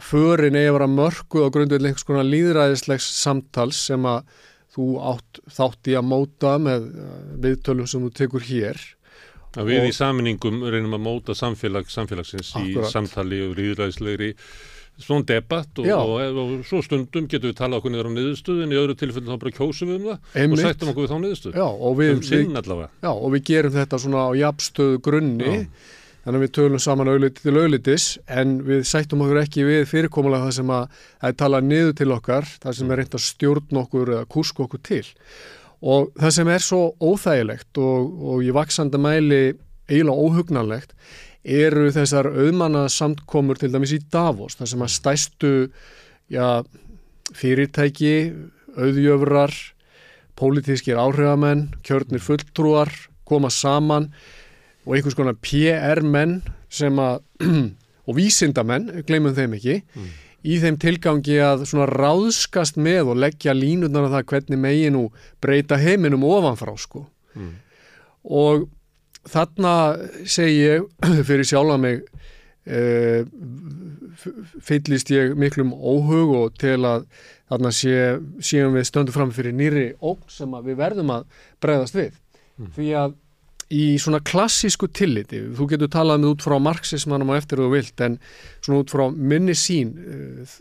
förin eigi að vera mörkuð á grundvöld einhvers konar líðræðislegs samtals sem að þú átt þátt í að móta með uh, viðtölum sem þú tekur hér. Að við Og- í saminingum reynum að móta samfélag, samfélagsins Akkúrat. í samtali og ríðræðislegri svona debatt og, og, og, og svo stundum getum við talað okkur niður á niðurstöðin í öðru tilfellu þá bara kjósum við um það Einmitt. og sættum okkur við þá niðurstöð Já, og við, um sinn allavega. já, og við gerum þetta svona á jafnstöðu grunni Já. þannig að við tölum saman auðliti til auðlitis en við sættum okkur ekki við fyrirkomulega það sem að það er talað niður til okkar það sem er reynd að stjórn okkur eða kurska okkur til og það sem er svo óþægilegt og, og í vaksandi mæli eiginlega óhugnanlegt eru þessar auðmanna samtkomur til dæmis í Davos þar sem að stæstu já, fyrirtæki, auðjöfrar pólitískir áhrifamenn, kjörnir fulltrúar koma saman og einhvers konar PR-menn sem að, og vísindamenn, gleymum þeim ekki, í þeim tilgangi að svona ráðskast með og leggja línutnar á það hvernig megi nú breyta heiminum ofanfrá sko. Mm. Og þarna segi ég fyrir sjálfa mig uh, fyllist ég miklum óhug og til að þarna sé, séum við stöndum fram fyrir nýri ógn sem við verðum að bregðast við. Því að í svona klassísku tilliti, þú getur talað með út frá marxismannum og eftir þú vilt, en svona út frá minni sín uh,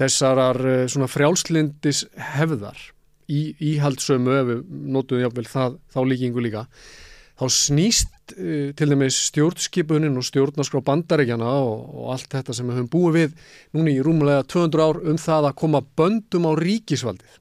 þessarar uh, svona frjálslindis hefðar í íhaldsömu, ef við notum jáfnvel það, þá líkingu líka, þá snýst uh, til dæmis stjórnskipunin og stjórnarskrá bandaríkjana og, og allt þetta sem við höfum búið við núna í rúmulega 200 ár um það að koma böndum á ríkisvaldið.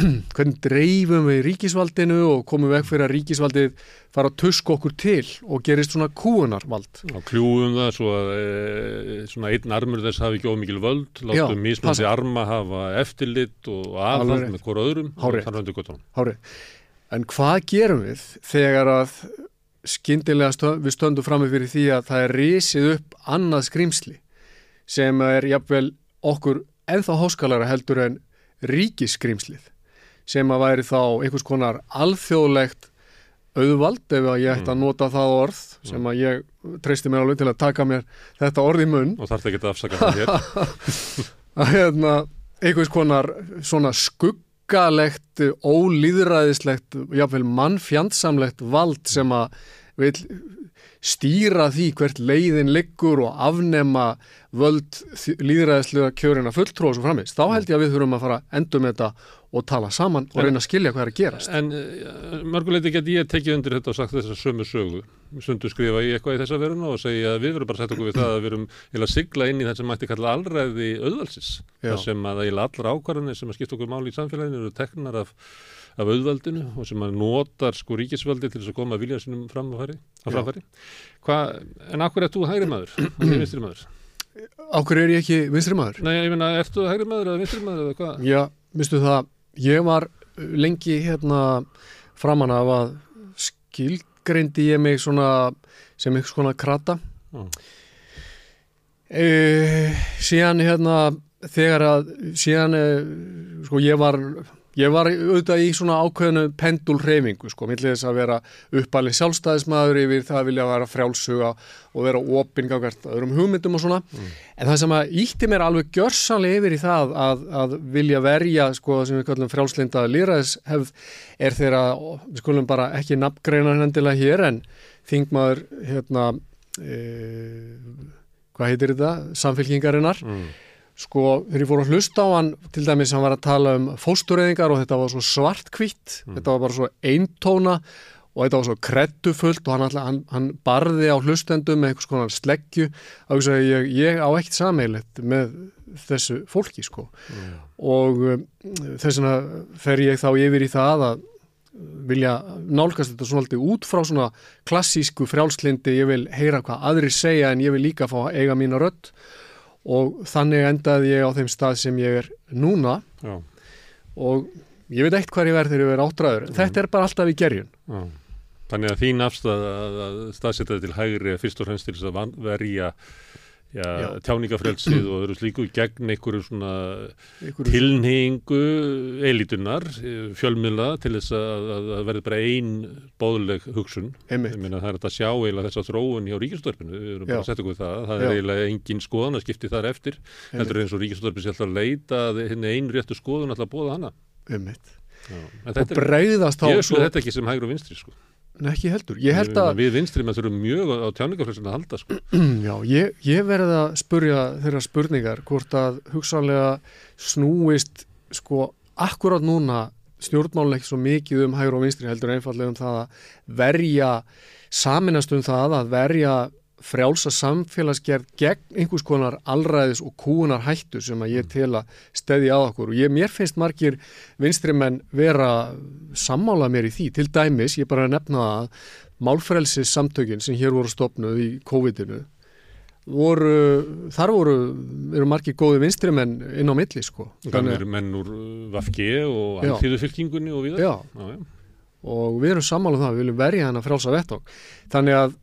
Hvernig dreifum við ríkisvaldinu og komum veg fyrir að ríkisvaldið fara að tuska okkur til og gerist svona kúunarvald. og kljúum það svo að e, svona einn armur þess hafi ekki ómikil völd látum passa. arma hafa eftirlit og aðhald með hvora öðrum Hárið. En hvað gerum við þegar að skyndilega stö við stöndum frammi fyrir því að það er risið upp annað skrýmsli sem er jafnvel okkur ennþá háskalara heldur en ríkisskrýmslið sem að væri þá einhvers konar alþjóðlegt auðvald ef að ég ætti að nota það orð sem að ég treysti mér alveg til að taka mér þetta orð í munn. Og þarf það ekki að afsaka það hér. Að hérna, einhvers konar svona skuggalegt, ólýðræðislegt, jáfnvel mannfjandsamlegt vald sem að vil stýra því hvert leiðin liggur og afnema völd líðræðislega kjörina fulltrú og svo framist. Þá held ég að við þurfum að fara að endur með þetta og tala saman og reyna að skilja hvað er að gerast. En uh, mörguleiti get ég tekið undir þetta og sagt þessa sömu sögu. Sundu skrifa ég eitthvað í þessa veruna og segja að við verum bara að setja okkur við það að við verum að sigla inn í það sem mætti kalla allræði auðvalsis. Það sem að allra ákvarðanir sem að skipta okkur máli í samfélaginu eru teknar af, af auðvaldinu og sem að notar sko ríkisvaldi til þess að koma að vilja sinum framfæri. Framfæri. Hva, en akkur er þú hægri maður? og ég vinstri maður? Ákur er ég ekki vinstri maður? Nei, ég meina, ertu hægri maður eða vinstri maður eða hvað? Já, minnstu það, ég var lengi hérna framan af að skilgreindi ég mig svona sem einhvers konar krata. Já. E, síðan hérna þegar að síðan e, sko ég var ég var auðvitað í svona ákveðinu pendulreyfingu sko, millið þess að vera uppalinn sjálfstæðismæður yfir það að vilja vera frjálsuga og vera opingagart öðrum hugmyndum og svona en það sem að ítti mér alveg gjörsanlega yfir í það að, að vilja verja sko sem við kallum frjálslinda lýraðishefð er þeirra, við skulum bara ekki nafngreina hendilega hér en þingmaður hérna e, hvað heitir þetta? Samfélkingarinnar Mm. Sko, þegar ég fór að hlusta á hann til dæmis hann var að tala um fóstureyðingar og þetta var svo svartkvitt þetta var bara svo eintóna og þetta var svo kreddufullt og hann, alltaf, hann, hann barði á hlustendum með einhvers konar sleggju. Og ég, ég á ekkert sameilett með þessu fólki sko. Og um, þess vegna fer ég þá yfir í það að vilja nálgast þetta svona alltaf út frá svona klassísku frjálslindi, ég vil heyra hvað aðri segja en ég vil líka fá eiga mína rödd og þannig endaði ég á þeim stað sem ég er núna Já, og ég veit eitt hvað ég verð þegar ég verð áttræður en þetta er bara alltaf í gerjun já. Þannig að þín afstæð að, að staðsetja til hægri fyrst og fremst til þess að verja. Tjáningafrelsið og öðru slíku gegn einhverju svona Einhverju- tilneyingu elitunar, fjölmiðla til þess að, að, að verði bara ein bóðleg hugsun. Einmitt. Ég meina það er að sjá eiginlega þessa þróun hjá ríkistörpinu, við erum bara Já. að setja okkur það, það Já. er eiginlega engin skoðan að skipti þar eftir, heldur eins og ríkistörpinu sé alltaf að leita að henni ein réttu skoðun alltaf að bóða hana. einmitt. Já. Og bregðast þá ég sko þetta ekki sem hægur og vinstri sko. Nei, ekki heldur, ég held að Við vinstri með þurfum mjög á, tjáningafrelsinu að halda sko. já, ég, ég verði að spurja þeirra spurningar hvort að hugsanlega snúist sko akkurat núna stjórnmálun ekki svo mikið um hægur og vinstri heldur einfallega um það að verja saminast um það að verja frjálsa samfélagsgerð gegn einhvers konar allræðis og kúunar hættu sem að ég tel að stedi að okkur og ég, mér finnst margir vinstrimenn vera sammála mér í því til dæmis, ég bara nefna að málfrelsis samtökin sem hér voru stopnuð í COVID-inu voru, þar voru eru margir góði vinstrimenn inn á milli sko Gamlir menn úr uh, Vafge og Já. Alþýðufylkingunni og viðar. Já. Já, og við erum sammála um það, við viljum verja hennar frjálsa vettvang. Þannig að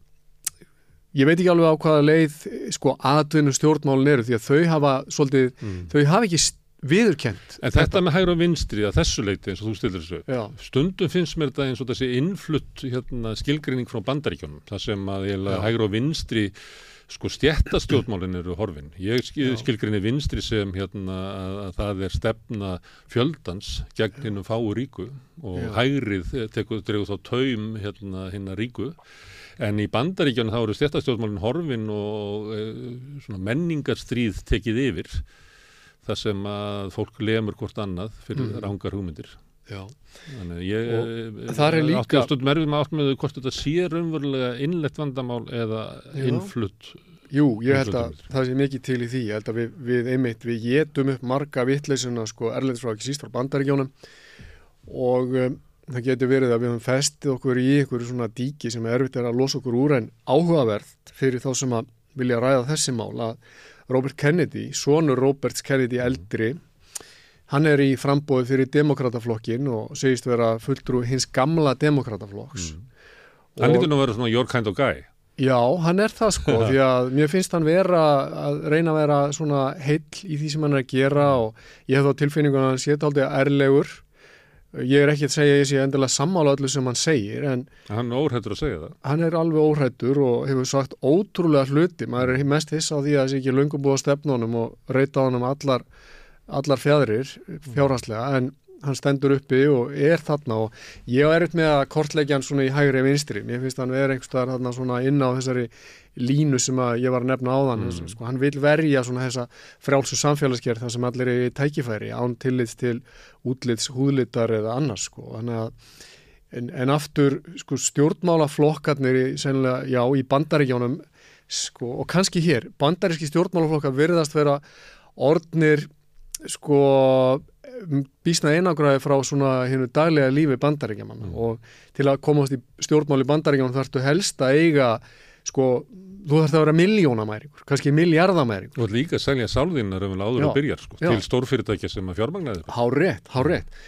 ég veit ekki alveg á hvaða leið sko atvinnu stjórnmálin eru því að þau hafa svolítið, Mm. þau hafa ekki viðurkent. En þetta með hægur og vinstri að þessu leiti eins og þú stildir þessu. Já, Stundum finnst mér þetta eins og þessi innflutt hérna, skilgreining frá bandaríkjónum. Það sem að hægur og vinstri sko stjættastjórnmálin eru horfin. Ég skil, Já. skilgreini vinstri sem hérna að, að það er stefna fjöldans gegn hinnum fáu ríku og Já. hægrið tekur, dregur þá taum hérna hinna ríku. En í bandaríkjónum þá eru stjættastjórnmálin horfin og e, menningarstríð tekið yfir. Það sem að fólk lemur hvort annað fyrir Mhm. rángar hugmyndir. já. Þannig ég þar er líka- átti að stundum erfið með átt með hvort þetta sé raunverulega innlegt vandamál eða innflutt Jú, ég held að það sé mikið til í því, ég held að við, við einmitt, við getum upp marga vittleysuna sko erlendis frá ekki síst frá bandaríkjónum og um, það getur verið að við höfum festið okkur í einhverju svona díki sem er erfitt er að losa okkur úr en áhugaverð fyrir þá sem að vilja ræða þessi mál að Robert Kennedy, sonur Roberts Kennedy eldri, hann er í frambóði fyrir demokrataflokkin og segist vera fulltrú hins gamla demokrataflokks. Hann Og- lítur nú vera svona your kind of guy Já, hann er það sko, því að mér finnst hann vera að reyna að vera svona heill í því sem hann er að gera og ég hef þá tilfinningun að hann sé þetta aldrei ærlegur. Ég er ekki að segja að ég sé endilega sammála öllu sem hann segir en Hann er óhættur að segja það hann er alveg óhrættur og hefur sagt ótrúlega hluti. Maður er mest hissa á því að sé ekki löngum búið á stefnunum og reyta á honum allar, allar fjæðrir fjárhanslega en hann stendur uppi og er þarna og ég er eitthvað með að kortleggja hann svona í hægri vinstri. Mér finnst hann vera einhverstaðar þarna svona inn á þessari línu sem að ég var að nefna áðan. Mm. Sko, hann vil verja svona þessa frjálsu samfélagsgerð þar sem allir er í tækifæri án tillits til útlits, húðlitar eða annars sko. Þannig að En, en aftur sko, stjórnmálaflokkarnir í, sennilega, já, í bandaríkjánum sko, og kannski hér, bandaríski stjórnmálaflokkar virðast vera orðnir sko býsna einagræði frá svona hennu daglega lífi bandaríkjamanna. Og til að komast í stjórnmál í bandaríkjánum þarftu helst að eiga sko, þú þarfst að vera miljónamæringur, kannski miljardamæringur og líka að selja sálðina raunverulega áður Já. að byrja sko, Já. til stórfyrirtækja sem að fjármagnaði Há rétt, há rétt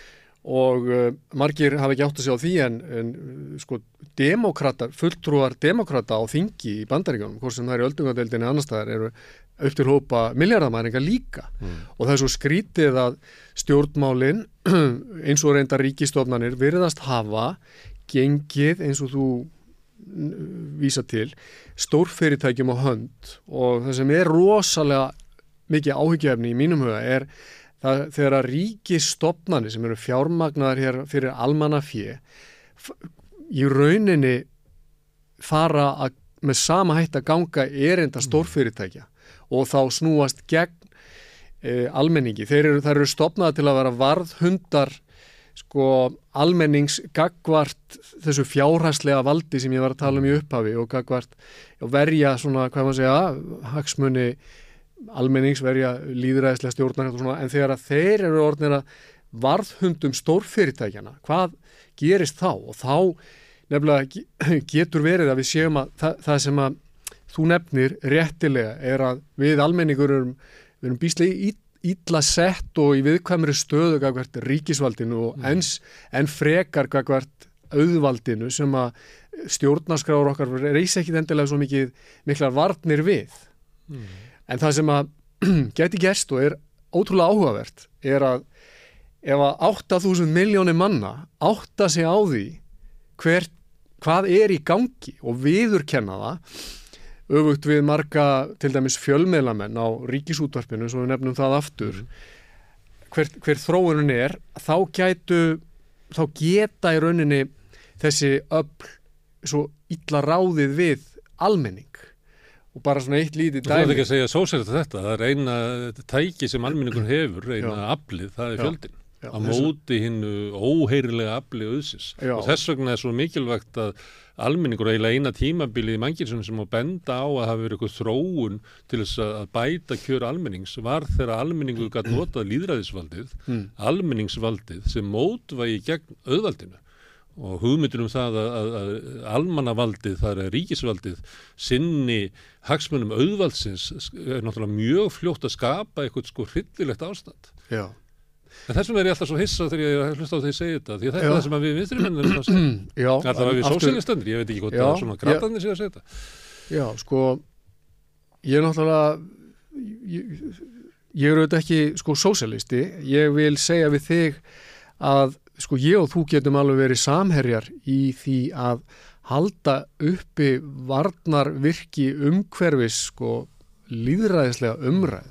og uh, margir hafa ekki átt að segja á því en, en sko demokrata, fulltrúar demokrata á þingi í bandaríkjónum, hvort sem það er í öldungadeildinni annar staðar eru upp til hópa miljardamæringa líka Mm. og það er svo skrítið að stjórnmálin eins og reynda ríkistofnanir virðast hafa gengið eins og þú vísa til stórfyrirtækjum á hönd og það sem er rosalega mikið áhyggjöfni í mínum huga er það þegar að ríkistofnanir sem eru fjármagnar hér fyrir almannafjö í rauninni fara að, með sama hætt að ganga erinda stórfyrirtækja og þá snúast gegn e, almenningi. Þeir eru, eru stopnaði til að vera varðhundar sko almennings gagvart þessu fjárhæslega valdi sem ég var að tala um í upphafi og gagvart og verja svona, hvað maður segja, hagsmunni almennings, verja líðræðislega stjórnar en þegar að þeir eru orðnir að varðhundum stórfyrirtækjana, hvað gerist þá? Og þá nefnilega ge- getur verið að við séum að það, það sem að þú nefnir réttilega er að við almenningur erum, við erum bíslega ítla sett og í viðkvæmri stöðu gagvart ríkisvaldinu og ens, en frekar gagvart auðvaldinu sem að stjórnarskráur okkar reysa ekki endilega svo mikið miklar varnir við. En það sem að geti gerst og er ótrúlega áhugavert er að ef að 8000 miljónir manna átta sig á því hver, hvað er í gangi og viðurkenna það öfugt við marga til dæmis fjölmeðlamenn á ríkisútvarpinu svo við nefnum það aftur hver, hver þróunin er þá gætu þá geta í rauninni þessi öll svo illa ráðið við almenning og bara svona eitt lítið Þú ætti dæmi ekki að segja sósælta þetta, það er eina tæki sem almenningur hefur, eina Já. aflið, það er fjöldin. Já, þess- móti hinnu óheyrilega aflið auðsins. Og þess vegna er svo mikilvægt að almenningur eiginlega eina tímabilið í mangilsunum sem að benda á að hafa verið eitthvað þróun til þess að bæta kjör almennings var þegar almenningu gætt notað líðræðisvaldið, Mm. almenningsvaldið sem mótvægi gegn auðvaldinu og hugmyndir um það að, að, að almannavaldið, það er ríkisvaldið sinni hagsmunum auðvaldsins er náttúrulega mjög fljótt að skapa eitthvað sko hryllilegt ástand. Já. en þessum er ég alltaf svo hissa þegar ég hlusta á því að segja þetta því þetta er það sem við vinstrimennir erum að segja. Já, alltaf að við sósílistendur, ég veit ekki hvort það er svona grætanir séu að segja þetta. Já, sko ég er náttúrulega ég, ég er auðvitað ekki sko sósialisti, ég vil segja við þig að sko ég og þú getum alveg verið samherjar í því að halda uppi varnar virki umhverfis sko líðræðislega umræð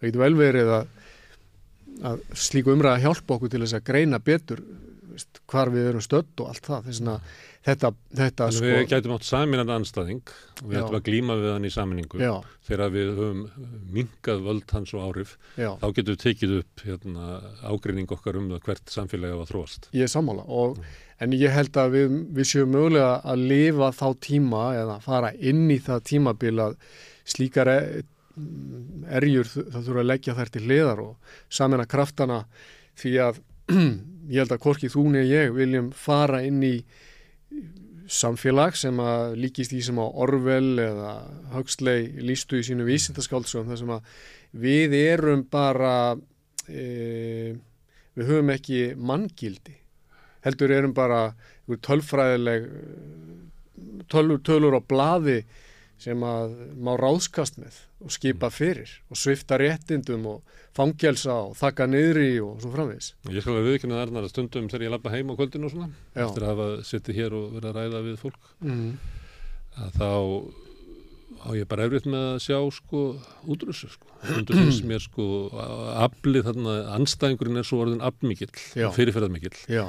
það getur vel verið að, að slíku umræð hjálpa okkur til þess að greina betur veist, hvar við erum stödd og allt það. Þess að þetta, þetta sko við gætum átt saminandi anstæðing og við Já. ættum að glíma við hann í saminningu já, þegar við höfum minkað völd hans og áhrif já. þá getum við tekið upp hérna, ágreining okkar um hvert samfélagi var þróast. Ég er sammála og, en ég held að við, við séum mögulega að lifa þá tíma eða fara inn í það tímabil að slíkar e- erjur það þurfa að leggja þær til hliðar og samena kraftana því að ég held að hvorki þú niður ég viljum fara inn í samfélag sem að líkist í sem á Orwell eða Huxley lístu í sínu vísindaskáldsum þar sem að við erum bara e, við höfum ekki manngildi. Heldur erum bara tölfræðileg tölur, tölur á blaði sem að má ráðskast með og skipa fyrir og svifta réttindum og fangelsa og þakka niðri og svo framvegis. Ég skal að viðkynna að stundum þegar ég lappa heim á kvöldinu og svona Já. eftir að hafa sittið hér og verið að ræða við fólk Mm. að þá á ég bara efriðt með að sjá sko útrússu sko. Stundum finnst mér sko aflið þarna, anstæðingurinn er svo orðin afmikill, Já. fyrirferðarmikill. Já,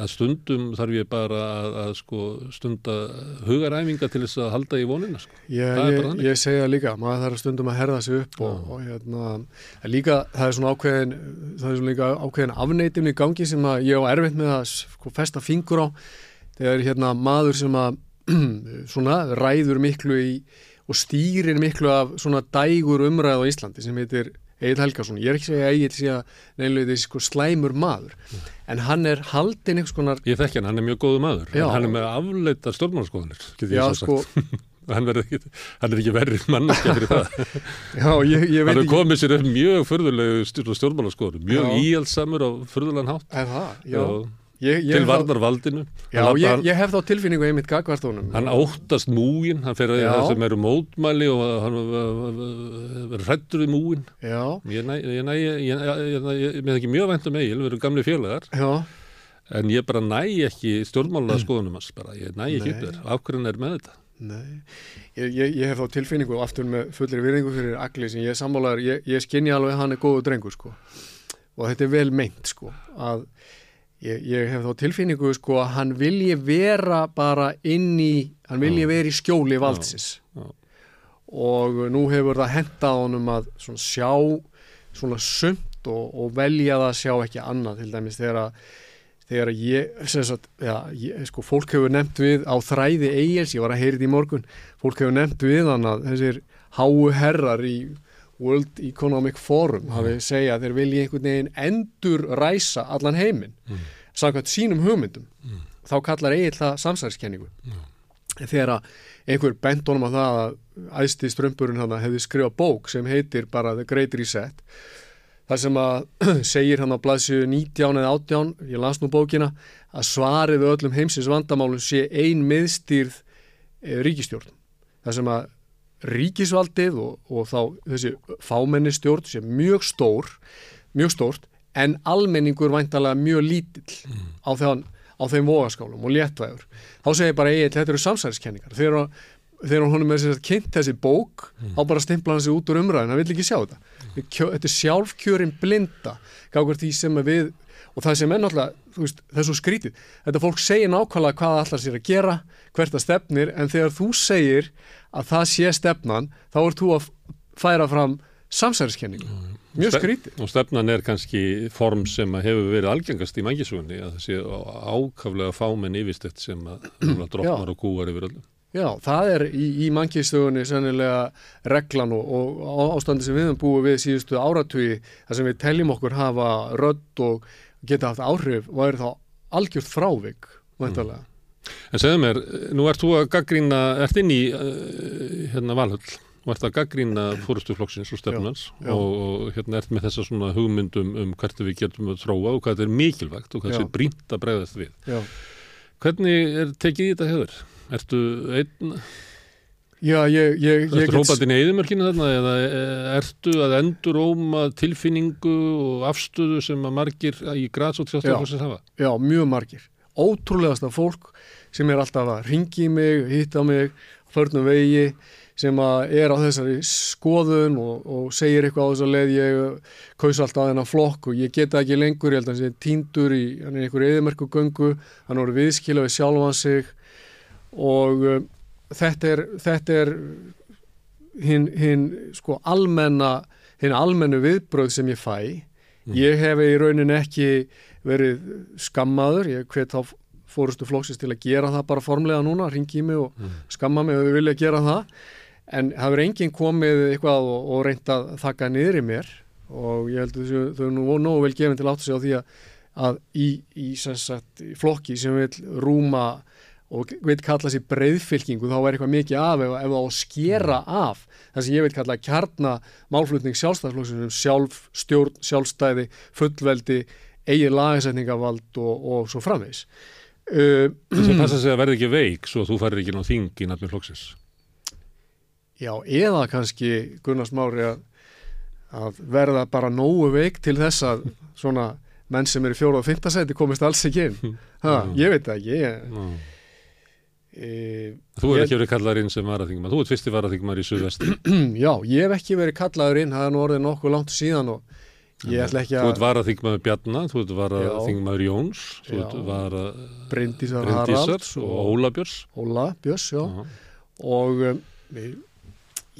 Að stundum þarf ég bara að, að sko stunda hugaræfinga til þess að halda í vonina sko. ég, ég, ég segja líka, maður þarf stundum að herða sig upp og, og hérna, líka það er svona ákveðin, það er svona líka ákveðin afneitin í gangi sem að ég á erfitt með að sko, festa fingur á. Þegar hérna maður sem að svona ræður miklu í og stýrir miklu af svona dægur umræð á Íslandi sem heitir Egil Helgason, ég er ekki að segja Egil sé að neynlega þessi sko slæmur maður en hann er haldin einhvers konar Ég þekki hann, hann er mjög góðu maður, en hann er með afleita svo sko, hann, hann er ekki verri manneskja fyrir það. Já, ég, ég hann er komið sér upp mjög förðulegu stjórnmálaskoður, mjög Já. íhjálsamur á förðulegan hátt. Er það? Já. og Ég, ég til hef þá- varnar valdinu Já, hann, ég, ég hef þá tilfinningu einmitt gagvartónum. hann óttast múin hann fer að Já. það sem eru mótmæli og hann verður hrættur við múin Já, ég með ekki mjög vænt um Egil, við erum gamli félagar já, en ég bara næ ekki stjórnmálaða skoðunum hans bara, ég næ ekki upp þér af hverju hann er með þetta nei. Ég, ég, ég hef þá tilfinningu og aftur með fullir virðingu fyrir Agli sem ég sammálaður, ég, ég skinni alveg hann er góðu drengur sko. Og þetta er vel meint sko, að ég, ég hef þá tilfinningu sko að hann vilji vera bara inn í, hann vilji Já. vera í skjóli valdsins. já. og nú hefur það hentað honum að svona sjá svona sumt og, og velja það að sjá ekki annað til dæmis þegar þegar ég, sem sagt, já, ég, sko, fólk hefur nefnt við á þræði eigils, ég var að heyra þetta í morgun, fólk hefur nefnt við hann að þessir háu herrar í World Economic Forum hafi segja að þeir vilji einhvern veginn endur ræsa allan heiminn Mm. samkvæmt sínum hugmyndum. Þá kallar eigil það samsæðiskenningu þegar að einhver bent honum á það að æsti strömburinn hann hefði skrifað bók sem heitir bara The Great Reset þar sem að segir hann á blaðsju 19 eða 18, ég las nú bókina að svarið öllum heimsins vandamálum sé ein miðstýrð e, ríkistjórn þar sem að ríkisvaldið og, og þá þessi fámennistjórn sé mjög stór mjög stórt en almenningur væntalega mjög lítill á, þeim, á þeim vogaskálum og léttvægur. Þá segir bara eigið þetta eru samsæðiskenningar þegar, þegar honum er sem sagt kynnt þessi bók þá bara stimpla hann sig út úr umræðin hann vill ekki sjá þetta. Kjö, þetta er sjálfkjörin blinda gákvært því sem að við og það sem er náttúrulega, þú veist, svo skrítið. Þetta fólk segir nákvæmlega hvað það allar sér að gera hvert það stefnir, en þegar þú segir að það sé stefnan þá er þú að færa fram samsæriskenningu, mjög Ste- skrítið. og stefnan er kannski form sem að hefur verið algengast í mangisögunni að það sé ákaflega fámenn yfirstett sem að drottnar og kúar yfir öllum Já, það er í, í mannkistögunni sennilega reglan og, og ástandi sem við höfum búið við síðustu áratugi þar sem við teljum okkur hafa rödd og geta haft áhrif og er þá algjört frávik væntalega. En segðu mér, nú ert þú að gaggrína, ert inn í uh, hérna Valhöll og ert að gaggrína fórustuflokksins og stefnans Já, já. og, hérna ert með þessa svona hugmyndum um hvert við getum að þróa og hvað þetta er mikilvægt og hvað þetta er brínt að bregðast við. Já. Hvernig er tekið í þetta hefur? Ertu einn, Já, ég, ég, ég ertu hrópandinn í eðimörkinu þarna eða ertu að endur óma tilfinningu og afstöðu sem að margir í græs og tjóðstoflokksins hafa? Já, mjög margir. Ótrúlegasta fólk sem er alltaf að ringi mig, hitta mig, förnum vegi, sem að er á þessari skoðun og, og segir eitthvað á þess að leið ég kaus alltaf þennan flokk og ég geta ekki lengur, ég held að hann sé tíndur í, er einhverju eðimerku göngu, hann voru viðskila við sjálfan sig og þetta er, þetta er hinn, hin, sko, almenna, hinn almennu viðbröð sem ég fæ. Ég hef í raunin ekki verið skammaður, ég hvet þá fórustu flóksins til að gera það bara formlega núna, ringi í mig og skamma mig ef þau vilja gera það. En það verður enginn komið eitthvað og, og reynd að þakka niður í mér. Og ég held að þau, eru nú nógu vel gefin til að segja á því að, að í, í, sagt, í flokki sem vil rúma og vil kalla sér breyðfylkingu þá er eitthvað mikið af ef, það á að skera af það sem ég vil kalla kjarna málflutning sjálfstæðsflokksins um sjálf, stjórn, sjálfstæði, fullveldi eigin lagasetningavald og, og svo framvegs uh, Þess að passa sig að verði ekki veik svo að þú farir ekki ná þing í nafni flokksins. Já, eða kannski Gunnar Smári að, að verða bara nógu veik til þess að svona menn sem eru í fjóra og fymta seti komist alls ekki inn. Ha, ég veit það ekki. Ég. E, Þú er Ég- ekki verið kallar inn sem varaþingmaður, þú ert fyrsti varaþingmaður í Suðvesti. já, ég hef ekki verið kallaður inn, það er nú orðið nokkuð langt síðan og ég ætla ekki Þú ert að varaþingmaður Bjarna, þú ert varaþingmaður Jóns, þú ert vara Bryndísar Haralds og Óla Björns. Óla Björns, já. Já. og um,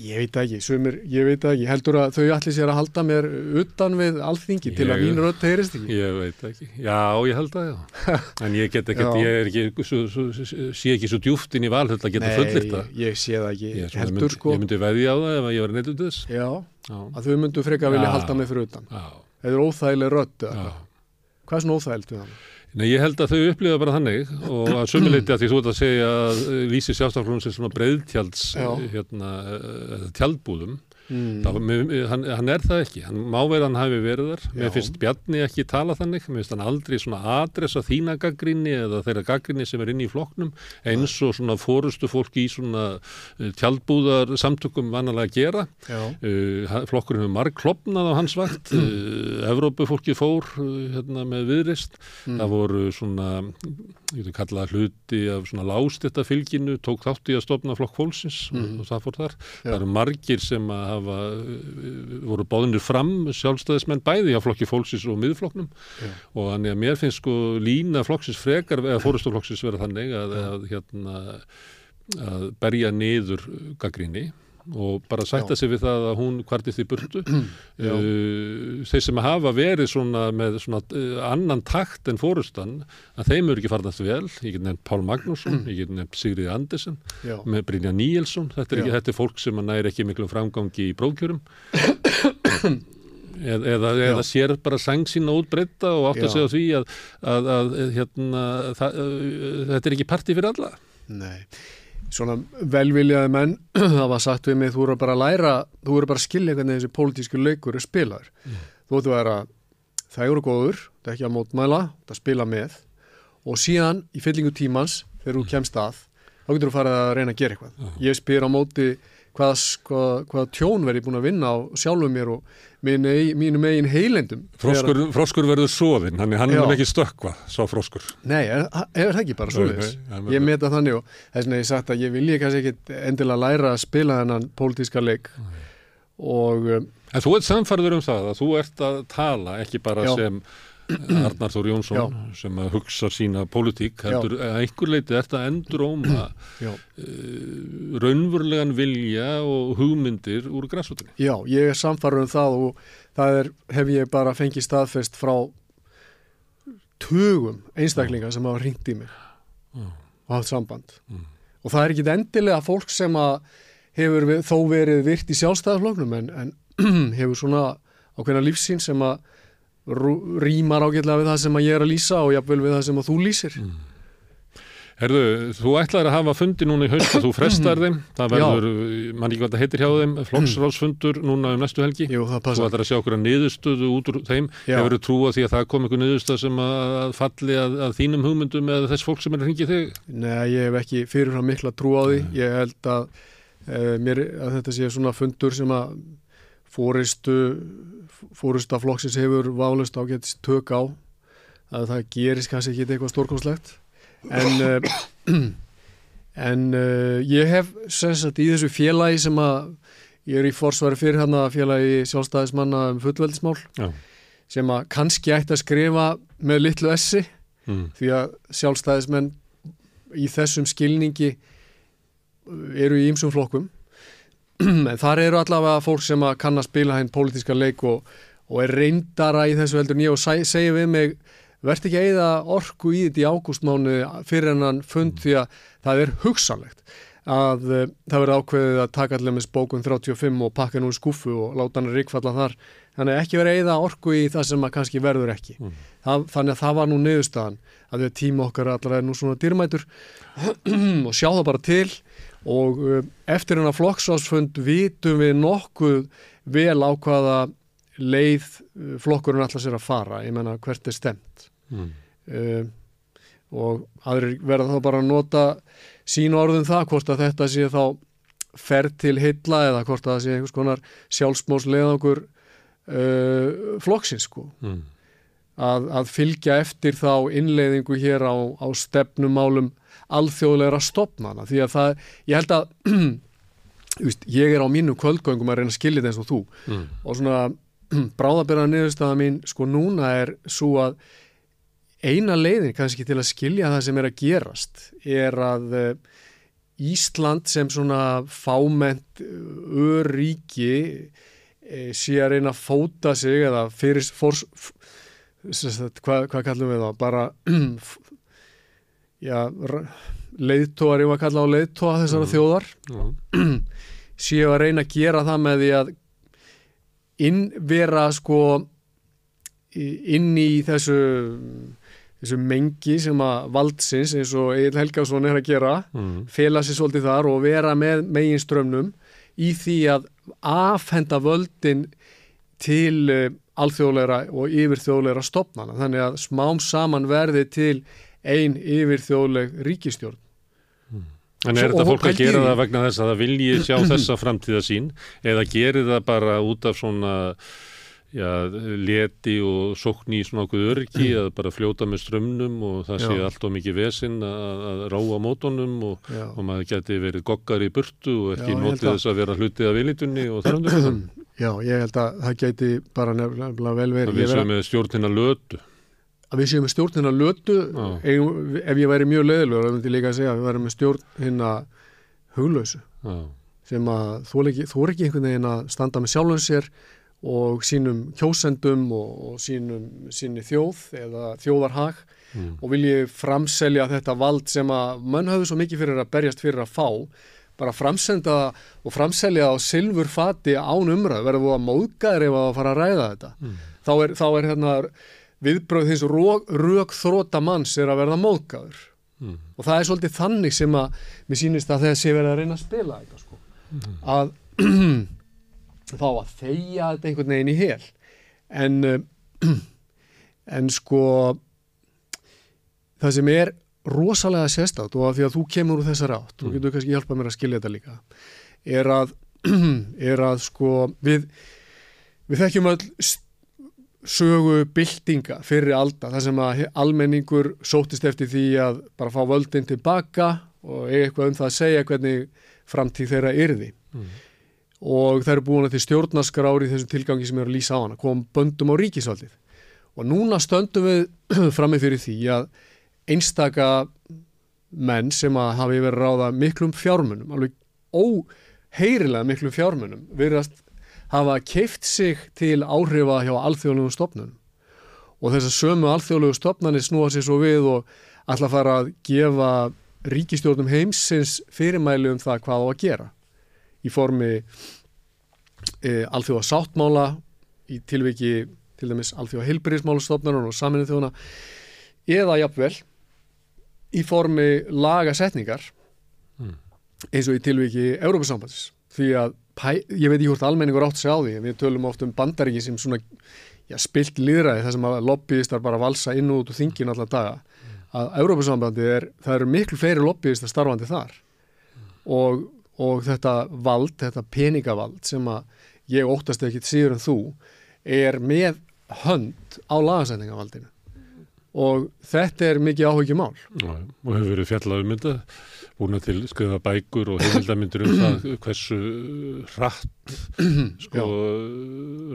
ég, veit það ekki, sumir, ég veit það ekki, heldur að þau allir sér að halda mér utan við alþingi til að mín rödd heyrist ekki. Ég veit ekki. Já, ég held að já. En ég get Já. ég er ekki, svo, svo, sé ekki svo djúft inn í valhöll að geta fullirt það. Nei, ég sé það ekki, Ég, heldur myndi, sko. ég myndi veðja á það ef ég var neitt út þess. Já, Já, að þau myndu frekar vilja Já. halda mig fyrir utan. já, Eða er óþægileg rödd. hvað? Er svona óþægilegt við hann? Nei, ég held að þau upplifa bara þannig og að sömuleiti að því þú ert að segja að lýsi sjálfstaflunum sem svona breiðtjalds Já. hérna, eh, tjaldbúðum Mm. Mér, hann, hann er það ekki, hann má vera hann hafi verið þar, mér finnst Bjarni ekki tala þannig, mér finnst hann aldrei svona adressa þína gaggrinni eða þeirra gaggrinni sem er inn í flokknum eins og svona fórustu fólki í svona uh, tjaldbúðar samtökum vanalega að gera. Uh, flokkurinn hefur marg klopnað á hans vakt. Uh, Evrópufólki fór uh, hérna með viðrist Mm. það voru svona ég veit kalla það hluti af svona lástetta fylginu, tók þátt í að stopna flokk fólksins Mm. og það fór þar. Já. það eru margir sem að hafa uh, voru báðinir fram sjálfstæðismenn bæði á flokki fólksins og miðflokknum Já. og þannig að mér finnst sko lína flokksins frekar eða fórustuflokksins vera þannig að, að hérna að berja niður gaggrinni og bara sætta sig við það að hún kvartist í burtu. Uh, þeir sem hafa verið svona með svona uh, annan takt en fórustan að þeim eru ekki farnast vel. Ég get nefnt Pál Magnússon, ég get nefnt Sigriði Andersen Já. með Brynja Níelsson. Þetta er, ekki, þetta er fólk sem að næri ekki miklum framgangi í prófkjörum. Eða, eða, eða sér bara sang sína útbreyta og átt að segja því að, að, að hérna, það, uh, þetta er ekki partí fyrir alla. Nei, svona velviljaði menn það var sagt við mig, þú eru bara að læra þú eru bara að skilja hvernig þessi pólitísku leikur er spilaður. Þú ættu að vera það eru góður, það er ekki að mótmæla það spila með og síðan í fyllingu tímans, þegar þú kemst að þá getur þú farið að reyna að gera eitthvað. Ég spyr á móti hvaða hvað, hvað tjón verði búin að vinna á sjálfum mér og mín, mínum eigin heilendum. Froskur, froskur verður sofinn, hann, Já. mun ekki stökkva, svo froskur. Nei, er, er það ekki bara svo Nei, nei, hann verður- Ég meta þannig og þess vegna ég sagt að ég vilja kannski ekki endilega læra að spila þennan pólitíska leik og um, En þú ert samfærður um það að þú ert að tala ekki bara Já. sem Arnar Þór Jónsson Já. sem að hugsa sína pólitík, heldur að einhver leiti ert að enduróma já, uh, raunverulegan vilja og hugmyndir úr græsutinni. já, ég er samfarið um það og það er, hef ég bara fengið staðfest frá tugum einstaklinga sem hafa ringt í mig Já. og haft samband Mm. og það er ekki endilega fólk sem að hefur við, þó verið virt í sjálfstæðarfloknum en, en hefur svona ákveðna lífsín sem að rýmar ágætlega við það sem ég er að lýsa og jafnvel við það sem þú lýsir. Herðu, þú ætlaðir að hafa fundi núna í haust og þú frestar þeim, það verður, mann ekki hvað það heitir hjá þeim, flokksráðsfundur núna um næstu helgi. Jú, Þú ætlar að sjá okkur að niðurstöðu út úr þeim. Hefur þú trúa því að það kom einhver niðurstöð sem að, falli að, að þínum hugmyndum eða þess fólk sem er að ringi þig? Nei, ég hef ekki fyrirfram mikla trú á því. Ég held að, e, mér, að þetta sé svona fundur sem að fóristu fórista flokksins hefur válust ágætt tök á að það gerist kannski ekki eitthvað stórkonslegt en uh, en uh, ég hef sem sagt í þessu félagi sem að ég er í forsvari fyrir hérna félagi sjálfstæðismanna um fullveldismál Já. sem að kannski ætti að skrifa með litlu essi Mm. því að sjálfstæðismenn í þessum skilningi eru í ýmsum flokkum þar eru allavega fólk sem kann að spila henn pólitíska leik og, og er reyndara í þessu heldur ég. Og segir við mig verðt ekki að eyða orku í þetta í ágústmánu fyrir hennan fund því að það er hugsanlegt að uh, það verði ákveðið að taka allir með bókun 35 og pakka nú í skúfu og láta hann ríkfalla þar. Þannig ekki verið að eyða orku í það sem að kannski verður ekki. Það, þannig að það var nú niðurstaðan að að tíma okkar allar er nú svona dýrmætur. Og sjá það bara til og uh, eftir hennar flokksásfund vitum við nokkuð vel á hvaða leið uh, flokkurinn allar sér að fara ég menna hvert er stemt Mm. uh, og aðrir verða þá bara að nota sín orðum það hvort að þetta sé þá ferð til heilla eða hvort að það sé einhvers konar sjálfsmós leiðangur uh, flokksins sko Mm. að, að fylgja eftir þá innleiðingu hér á, á stefnumálum alþjóðlegra stopnana því að það, ég held að veist, ég er á mínu kvöldgöngum að reyna að skilja þetta eins og þú Mm. og svona bráðabera niðurstaða mín sko núna er svo að eina leiðin kannski til að skilja það sem er að gerast er að uh, Ísland sem svona fáment örríki e, sé að reyna að fóta sig eða fyrir fórs, f, sagt, hvað, hvað kallum við það bara já, leiðtóar ég var að kalla á leiðtóa þessara Mhm. þjóðar Já. séu að reyna að gera það með því að innvera sko inn í þessu þessu mengi sem að valdsins eins og Egil Helgason er að gera mm. fela sér svolítið þar og vera með meginströmmnum í því að afhenda völdin til uh, alþjóðleira og yfirþjóðleira stopnana þannig að smám saman verði til ein yfirþjóðleg ríkistjórn En er Svo- þetta fólk að gera í- það vegna þess að það vilji sjá þessa framtíða sín eða gerir það bara út af svona já, leti og sókn í svona okkur örgi að bara fljóta með strömmnum og það sé Já. allt og mikið vesinn að, að ráa mótonum og, og maður geti verið goggar í burtu og ekki Já, notið þess að vera hlutið af vilitunni og þar undir Já, ég held að það gæti bara nefnilega vel verið. Við Ég vera- með stjórnina lötu að við séum með stjórn hérna lötu eigum, ef ég væri mjög leðilegur þá myndi ég líka að segja að við værum með stjórn hérna huglausu Já, sem að þú er ekki, ekki einhvern veginn að standa með sjálfum sér og sínum kjósendum og, og sínum, síni þjóð eða þjóðarhag. Mm. og vilji framselja þetta vald sem að mann hafði svo mikið fyrir að berjast fyrir að fá bara framsenda og framselja á silfurfati án umræð verður þú að móðgæður ef að fara að ræða þetta? Mm. þá, er, þá er hérna viðbröð hins rög þróta manns er að verða móðgæður Mm. og það er svolítið þannig sem að mér sýnist að þegar sé verið að reyna að spila þetta sko. að þá að þegja þetta einhvern veginn í hel en en sko það sem er rosalega sérstætt og að því að þú kemur úr þessar átt og Mm. getur kannski hjálpað mér að skilja þetta líka er að er að sko við við þekkjum st- sögu byltinga fyrir alda þar sem að almenningur sótist eftir því að bara fá völdin tilbaka og eiga eitthvað um það að segja hvernig framtíð þeirra yrði Mm. og það eru búin að til stjórnaskrári í þessum tilgangi sem eru að lýsa á hana kom böndum á ríkisvaldið og núna stöndum við frammi fyrir því að einstaka menn sem að hafi verið ráða miklum fjármunum alveg óheirilega miklum fjármunum virðast hafa keift sig til áhrifa hjá alþjóðlegum stopnunum og þessar sömu alþjóðlegu stopnarnir snúa sér svo við og að fara að gefa ríkistjórnum heimsins fyrirmæli um það hvað á að gera. Í formi e, alþjóða sáttmála í tilviki til dæmis alþjóða heilbyrðismálastofnarinn og saminu þjóðana eða jafnvel í formi lagasetningar Mm. eins og í tilviki Európa-sambands því að pæ, ég veit ekki hvort almenningur átt sig á því við tölum oft um bandaríki sem svona já, spilt líðræði þar sem að lobbyistar bara valsa inn og út úr þingin allar daga. Að Európa-sambandi er, það eru miklu fleiri lobbyistar starfandi þar. Og, og þetta vald, þetta peningavald sem að ég óttast ekki síður en þú er með hönd á lagasetningavaldinu og þetta er mikið áhuggjumál Já, og hefur verið fjallað um þetta búin að til skrifa bækur og heimildamindur um það hversu hratt sko,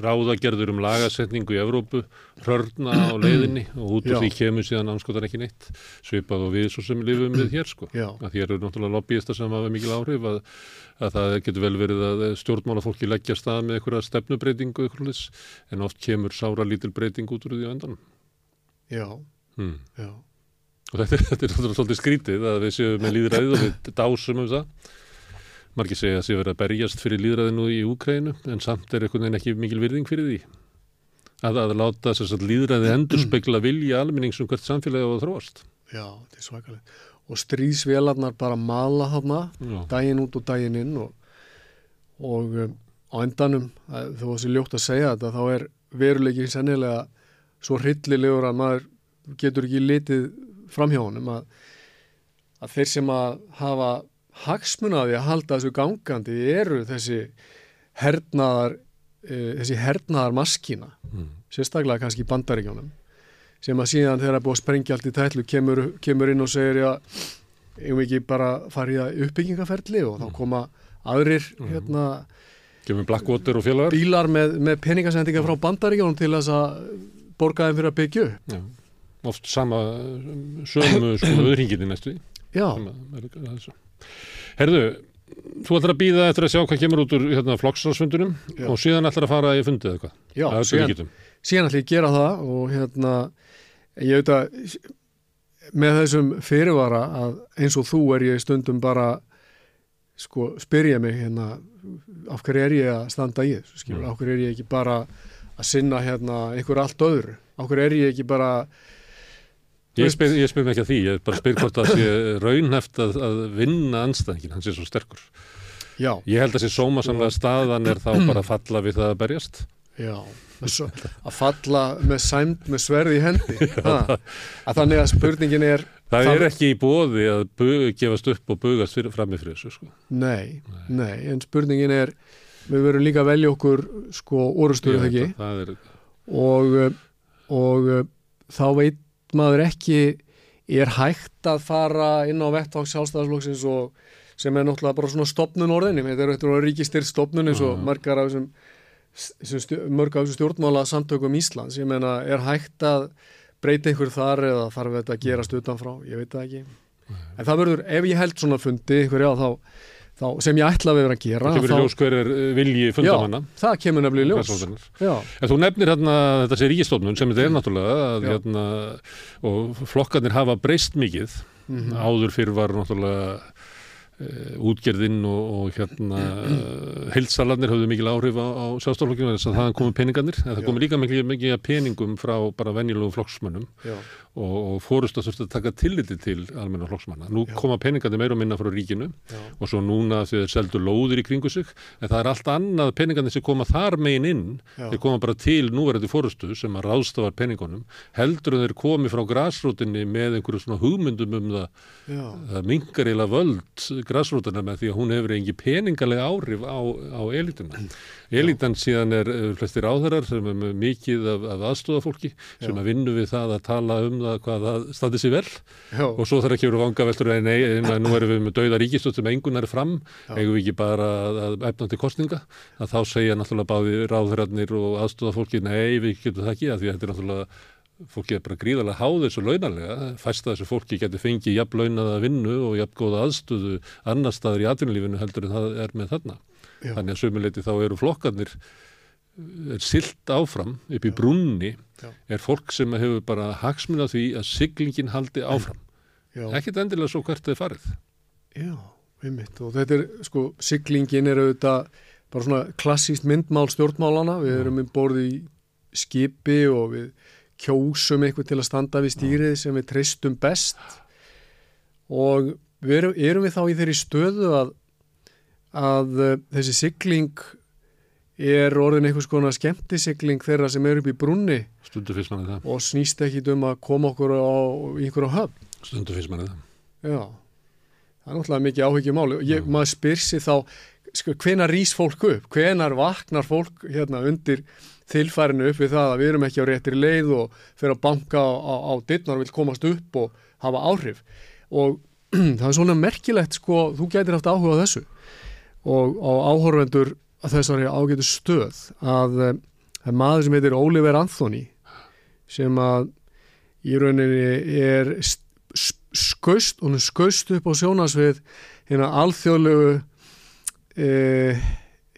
ráðagerður um lagasetningu í Evrópu hörna á leiðinni og út Já. því kemur síðan anskotar ekki neitt svipað og við svo sem lifum við hér sko. Að því eru náttúrulega lobbyista sem hafa mikil áhrif að, að það getur vel verið að stjórnmálafólki leggja stað með einhverja stefnubreitingu en oft kemur sára lítil breyting út úr því á endanum já, hmm. já, Og þetta, þetta er svolítið skrítið að við séum með líðræðið og við dásum um það. Margir segja að séu verið að berjast fyrir líðræðinu í Úkrænu en samt er einhvern veginn ekki mikil virðing fyrir því. Að, að láta þess að líðræði endur spekla vilja almennings um hvert samfélagi á að þróast. já, þetta er svakalega og stríðsvélarnar bara mala þarna Já, daginn út og daginn inn og, og um, á endanum þó að sé ljótt að segja þetta þá er veruleikin sennilega svo hryllilegur að maður getur ekki litið framhjá honum að, að þeir sem að hafa hagsmunaði að halda þessu gangandi eru þessi hernaðar e, þessi hernaðar maskína mm. sérstaklega kannski í bandaríkjónum sem að síðan er búið að sprengja allt í tætlu kemur, kemur inn og segir já, eigum við ekki bara farið að uppbyggingaferli og þá koma aðrir hérna, Kemur Blackwater og félagar. bílar með, með peningasendingar frá bandaríkjónum til þess að borga þeim fyrir að byggja upp. Já. Oft sama, sömu sko öðringinni næstu. Já, er. Herðu, þú ætlar að býða eftir að sjá hvað kemur út úr hérna, flokksráðsfundunum Já. og síðan ætlar að fara í fundið eða hvað. já síðan, síðan ætla ég að gera það og hérna, ég veit að með þessum fyrirvara að eins og þú er ég stundum bara sko, spyrja mig hérna af hverju er ég að standa í þessu skilur, Mm. af hverju er ég ekki bara að sinna hérna einhver allt öðru, af hverju er ég ekki bara Ég spyr, ég spyr mig ekki að því, ég bara spyr hvort það sé raunheft að, að vinna anstæðingin, hann sé svo sterkur. Já, Ég held að sé sómasamlega staðan er þá bara að falla við það að berjast. já. Svo, að falla með sæmt með sverði í hendi. ha, að þannig að spurningin er, Það, Það- er ekki í bóði að bug, gefast upp og bugast frammi fyrir þessu, sko. nei, nei, en spurningin er, við verum líka að velja okkur sko eða veit ekki. að Það er, og, uh, og uh, þá veit maður ekki er hægt að fara inn á vettvang sjálfstæðarslóksins og sem er náttúrulega bara svona stopnun orðinni þetta er eitthvað ríkistyrt stopnun eins og margar af þessum, mörg af þessum stjórnmála samtökum Íslands. Ég meina er hægt að breyta einhver þar eða þarf þetta að gerast utanfrá? Ég veit það ekki. En það verður, ef ég held svona fundi einhver já þá, þá sem ég ætla að vera að gera það kemur í ljós hver er eh, vilji fundamanna. það kemur nefnilega í ljós já, En þú nefnir hérna þetta sé ríkistofnun sem þetta er náttúrulega að, Já. hérna, og flokkarnir hafa breyst mikið Mhm. áður fyrir var náttúrulega e, útgerðinn og, og hérna heilsalarnir höfðu mikil áhrif á, á sjálfstoflokkinu þess að það komu peningarnir en það Já. komu líka mikil, mikil peningum frá bara venjulegu flokksmönnum já, og, fórust að taka tilliti til almenna flokksmanna. Nú Já. koma peningarnir meira og minna frá ríkinu já, og svo núna því þeir seldu lóðir í kringu sig en það er allt annað peningarnir sem koma þar megin inn já. þeir koma bara til núverandi fórustu sem að ráðstafar peningunum heldur en þeir komi frá grásrútinni með einhverju svona hugmyndum um það það mingar eiginlega völd grásrútina með því að hún hefur engi peningalega áhrif á, á elituna elitan síðan er eh, flestir áðarar sem er mikið af, af aðstofafólki sem að vinnu við það að tala um það hvað það standi sér vel. Já. og svo þarf ekki verið vanga veldur en nú erum við með dauða ríkistöld sem engun er fram, eigum við ekki bara að, að efna til kostninga, að þá segja náttúrulega báði ráðherrarnir og aðstóða fólki nei, við getum það ekki, að því að þetta er náttúrulega fólki er bara gríðarlega háð þessu launalega, fæsta þessu fólki getur fengið jafn launaða vinnu og jafn góða aðstöðu annar staðar í atvinnulífinu heldur en það er með þarna. Já. Þannig að sömuleiti þá eru flokkarnir er silt áfram upp í brunni er fólk sem hefur bara hagsmun af því að siglingin haldi áfram. Ekkit endilega svo hvert þið farið. Já, einmitt. Og þetta er sko, siglingin er auðvitað bara svona klassíst myndmál stjórnmálana, við erum um borð í skipi og við kjósum eitthvað til að standa við stýrið sem við treystum best. Og við erum, erum við þá í þeirri stöðu að, að uh, þessi sigling er orðin einhvers konar skemmtisigling þeirra sem eru upp í brunni og snýst ekki um að koma okkur á í einhverja höfn. Stundu fyrst manni það. Já, það er náttúrulega mikið áhyggjumáli og ég, maður spyr sér þá sko, hvenar rís fólk upp, hvenar vaknar fólk hérna undir þilfærinu upp við það að við erum ekki á réttir leið og fyrir að banka á, á, á dittnar og vil komast upp og hafa áhrif? Og það er svona merkilegt sko, þú gætir haft áhuga á þessu og á áhorfendur að þessari ágætu stöð að eh, það er maður sem heitir Oliver Anthony sem að í rauninni er st- s- skaust, hún er skaust upp á sjónasvið hérna alþjóðlegu e,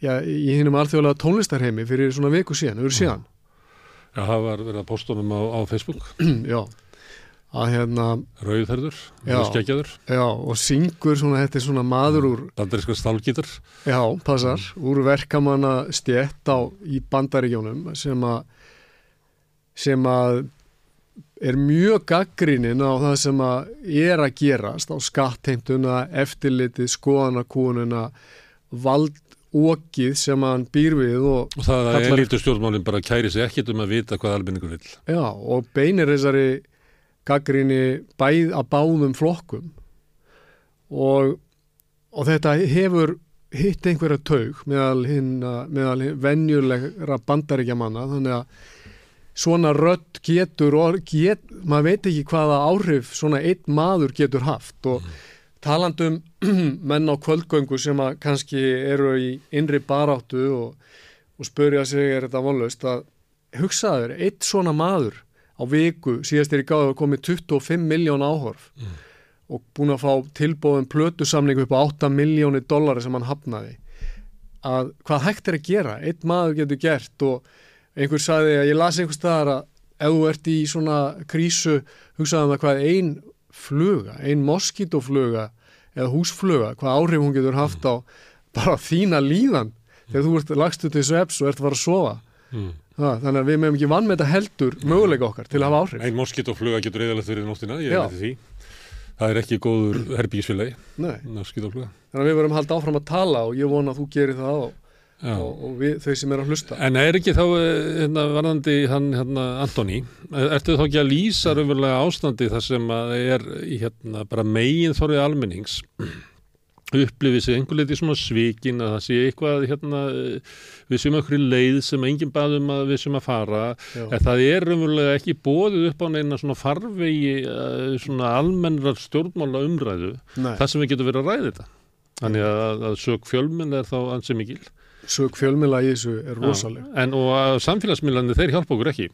já, í hinnum alþjóðlega tónlistarheimi fyrir svona viku síðan, yfir síðan. Já, það var verið að postunum á, á Facebook. Já, að hérna rauðherður, já, og syngur svona, þetta er svona maður úr bandaríska stálgítar. Já, passar, úr verkamanna stjett á, í bandaríkjónum sem að sem að er mjög gaggrinin á það sem að er að gerast á skattheimtuna, eftirlitið, skoðanakúnuna, vald ókið sem hann býr við og, og það að Kallar- elítu stjórnmálinn bara kæri sig ekkit um að vita hvað almenningur vil já, og beinir þessari gaggrini bæð að báðum flokkum. Og, og þetta hefur hitt einhverja taug meðal meðal hin venjulegra bandaríkjamanna. Þannig að svona rödd getur og get, maður veit ekki hvaða áhrif svona einn maður getur haft. Og talandum menn á kvöldgöngu sem að kannski eru í innri baráttu og, og spurja sig er þetta vonlaust? Að hugsaður, eitt svona maður á viku, síðast er í gáðu að komið 25 miljón áhorf Mm. og búin að fá tilbóðum plötusamningu upp á 8 miljónir dollari sem hann hafnaði að hvað hægt er að gera, einn maður getur gert og einhver sagði að ég las einhver staðar að ef þú ert í svona krísu hugsaðum um það hvað ein fluga, ein moskítofluga eða húsfluga, hvað áhrif hún getur haft á bara þína líðan þegar þú ert lagstu til sveps og ert að fara að sofa mm. Það, þannig að við meðum ekki vann með þetta heldur möguleika okkar til að hafa áhrif Ein moskítofluga getur eðalegt verið nóttina, ég veit því. Það er ekki góður herbísfélagi, Nei. moskítofluga. þannig að við verum halda áfram að tala og ég vona að þú gerir það og, og, og við, þau sem er að hlusta En er ekki þá eh, hérna, varðandi hann hérna, Antoni, ertu þá ekki að lýsa raunverulega ástandi þar sem að er hérna, bara megin þorrið almennings upplifið sig einhver leiti svona svikin að það sé eitthvað hérna, eh, við sem okkur leið sem enginn baðum að við sem að fara. Já. en það er raunverulega ekki bóðið upp á neina svona farvegi eh, svona almennrar stjórnmála umræðu Nei, þar sem við getum verið að ræða þetta. Þannig að, að sög fjölminn er þá ansi mikil. Sög fjölmila í þessu er rosaleg. Já, En og að samfélagsmiðlandi þeir hjálpa okkur ekki.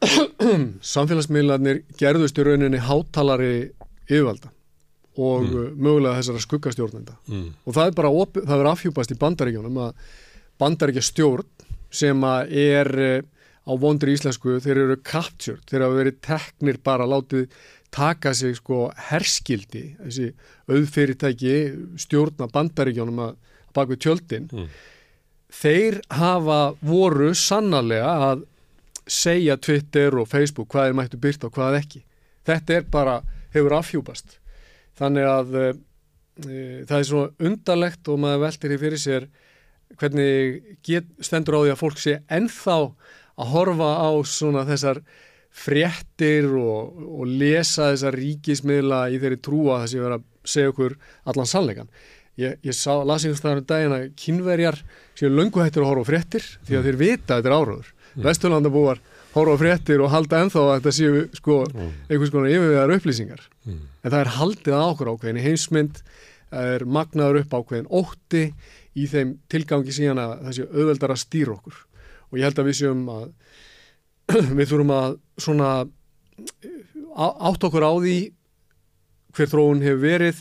samfélagsmiðlarnir gerðust í rauninni hátalari yfirvalda og mm. mögulega þessara skuggastjórnenda Mm. og það er bara, það er afhjúpast í bandaríkjónum að bandaríkja stjórn sem að er eh, á vondri íslensku, þeir eru captured, þeir hafa verið teknir bara látið taka sig sko herskildi, þessi auðfyrirtæki stjórna bandaríkjónum að bak við tjöldin Mm. þeir hafa voru sannarlega að segja Twitter og Facebook hvað er mættu byrta og hvað ekki þetta er bara, hefur afhjúpast þannig að e, það er svona undarlegt og maður veltir því fyrir sér hvernig get, stendur á því að fólk sé ennþá að horfa á svona þessar fréttir og, og lesa þessar ríkismiðla í þeirri trúa að það sé verið að segja okkur allan sannleikan ég, ég sá, las einhvers staðar um daginn að kynverjar séu löngu hættir að horfa á fréttir því að þeir vita að þetta er áráður mm. Vesturlandabúar horfa fréttir og halda ennþá að þetta séu sko Mm. einhvers konar yfirvegar upplýsingar Mm. en það er haldið okkur ákveðin í heimsmynd það er magnaður upp ákveðin ótti í þeim tilgangi síðan að það sé auðveldar að stýra okkur og ég held að við séum að við þurfum að svona átt okkur á því hver þróun hefur verið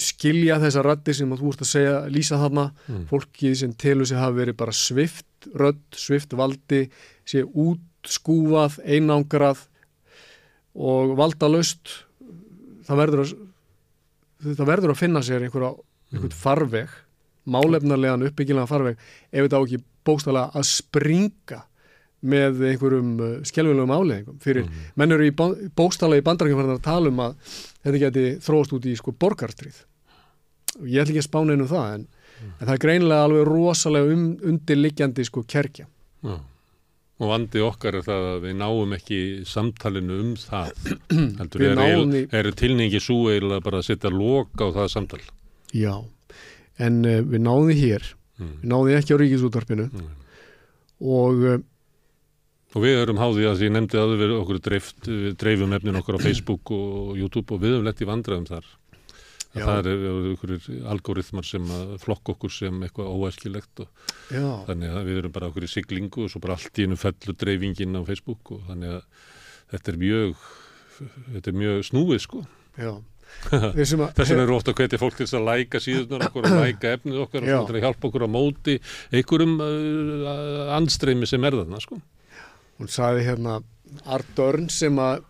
skilja þessar raddir sem þú ert að segja, lýsa þarna. Mm. fólki sem telur sig hafa verið bara svift rödd, svift valdi sé útskúfað, einangrað og valdalaust. Það verður að það verður að finna sér einhverja einhvern farveg, málefnarlegan uppbyggilegan farveg, ef þetta á ekki bókstala að springa með einhverjum uh, skelvilegum áleðingum fyrir, menn eru í bókstala í bandarækjum að tala um að þetta geti þróast út í sko borgarstríð og ég ætla ekki að spána einu það en, en það er greinilega alveg rosalega um, undirliggjandi sko kerkja Já. Og vandi okkar er það að við náum ekki samtalinu um það. Heldur, er, er, er tilningi svo eiginlega bara að setja loka á það samtal. já, en uh, við náðum því hér Mm. við náðum því ekki á ríkisútvarpinu Mm. og uh, Og við erum háðið að því nefndi að við okkur dreift, við dreifum efnin okkur á Facebook og YouTube og við höfum lett í vandræðum þar. Að það er okkur algoritmar sem að flokka okkur sem eitthvað óæskilegt og já, þannig að við erum bara okkur í siglingu og svo bara allt í hennu fellur dreifingin á Facebook og þannig að þetta er mjög, þetta er mjög snúið sko. já að, Þess vegna eru ofta að hvetja fólk til að læka síðunar okkur og læka efnið okkar og að hjálpa okkur á móti einhverjum uh, andstreymi sem er þarna sko. Hún sagði hérna Ardörn sem að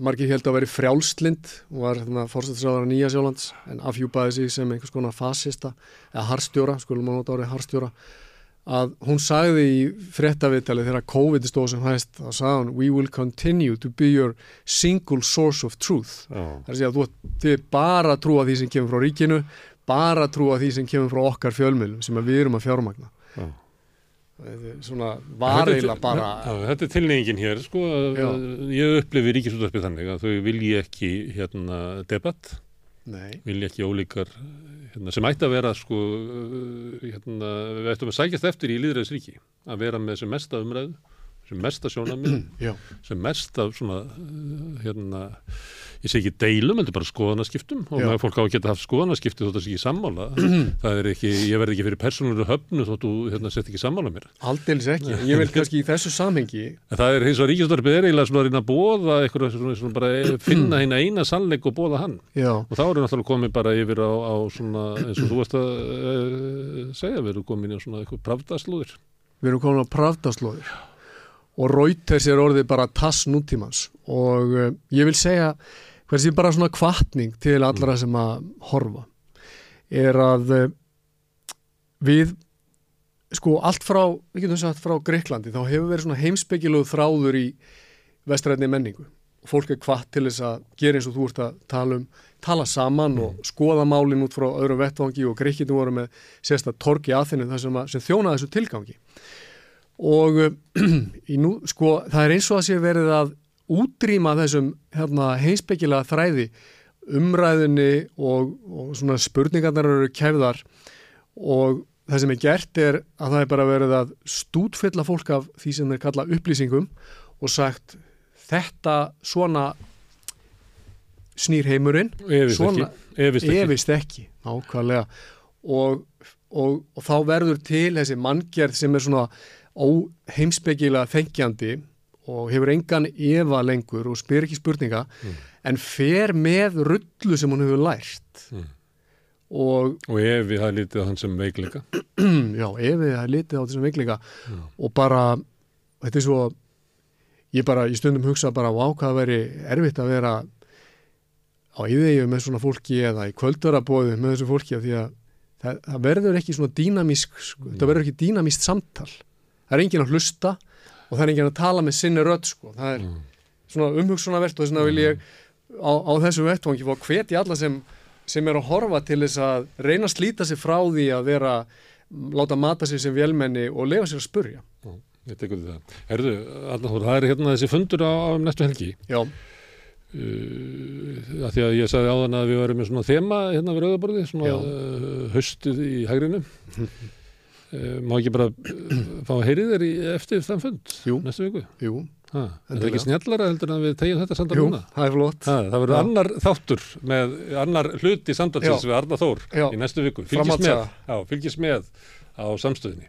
margir held að veri frjálslind og var hérna fórstættisraðara Nýja Sjólands en afhjúpaði sig sem einhvers konar fasista eða harstjóra, skulum maður nota árið harstjóra að hún sagði í fréttaviðtali þegar COVID stóð sem hæst þá sagði hún we will continue to be your single source of truth Já. það er að segja að þú þið bara trúa því sem kemur frá ríkinu bara trúa því sem kemur frá okkar fjölmjölum sem að við erum að fjármagna Já. Svona var eiginlega bara þetta er tilnefingin hér sko, Já. ég upplifi ríkisútvarpið þannig að þau vilji ekki hérna, debatt, nei, vilji ekki ólíkar hérna, sem ætti að vera sko, hérna, við ættum að sækjast eftir í líðræðisríki að vera með sem mesta umræðu sem mesta sjónamið sem mest af svona hérna, ég segi ekki deilum heldur bara skoðanaskiptum. Og maður fólk á að geta haft skoðanaskipti þótt að það sé ekki sammála það er ekki, ég verð ekki fyrir persónulega höfnu þótt þú hérna, sett ekki sammála mér. Aldeilis ekki. Ég vil kannski í þessu samhengi en það er hins og ríkistarpið er eiginlega svona að reyna að bóða eitthvað svona, svona bara eh, finna hérna eina sannleik og bóða hann. Já, og þá erum náttúrulega komið bara yfir á, á svona eins og þú veist að uh, segja, við erum komin í svona eitthvað pravdaslúðir við erum komin á pravdaslóðir. Og Reuters er orðið bara tass nútímans. Og uh, ég vil segja hversi bara svona kvartning til allra sem að horfa er að uh, við sko allt frá, við getum sagt frá Greiklandi, þá hefur verið svona heimspekilegu þráður í vestræðni menningu. Og fólk er hvatt til þess að gera eins og þú ert að tala um tala saman og skoða málin út frá öðrum vettvangi og Greikinu voru með sérsta torki aðþinu þar sem, að, sem þjónaði þessu tilgangi. Og nú, sko, það er eins og að sé verið að útrýma þessum hérna, heimspekilega þræði umræðinni og, og svona spurningarnar eru kæfðar og það sem er gert er að það er bara verið að stútfylla fólk af því sem þeir kalla upplýsingum og sagt þetta svona snýr heimurinn Efist svona, ekki. Efist ekki. nákvæmlega og, og, og þá verður til þessi manngjörð sem er svona óheimspekilega þengjandi og hefur engan efa lengur og spyr ekki spurninga Mm. en fer með rullu sem hún hefur lært Mm. og Og ef við það lítið á hann sem veikleika. já, ef við það er litið á þessum veikleika og bara, þetta er svo ég bara, í stundum hugsa bara á hvað að veri erfitt að vera á yðeigju með svona fólki eða í kvöldurabóðu með þessu fólki því að það, það verður ekki svona dýnamísk sko, það verður ekki dýnamíst samtal það er enginn að hlusta og það er enginn að tala með sinni rödd sko, það er Mm. svona umhugsunarvert og þess vegna vil ég á, á þessu vettvangi fá hveti alla sem, sem er að horfa til þess að reyna að slíta sig frá því að vera láta mata sig sem vélmenni og lefa sér að spurja Ég tekur því það. Herðu, Arnþór, það er hérna þessi fundur á, á næstu helgi. já, Uh, því að ég sagði áðan að við varum með svona þema hérna við rauðaborði, svona uh, haustið í hægrinu. uh, má ekki bara uh, fá að heyri þér í, eftir þann fund Jú. næstu viku? jú, Ha, er það Endilega. ekki snjallara heldur en við tegjum þetta samtal jú, núna? það er flott Ha, það verður annar þáttur með annar hluti samtalsins Já. við Arna Þór Já. í næstu viku. Fylgist með, já, fylgist með á samstöðinni.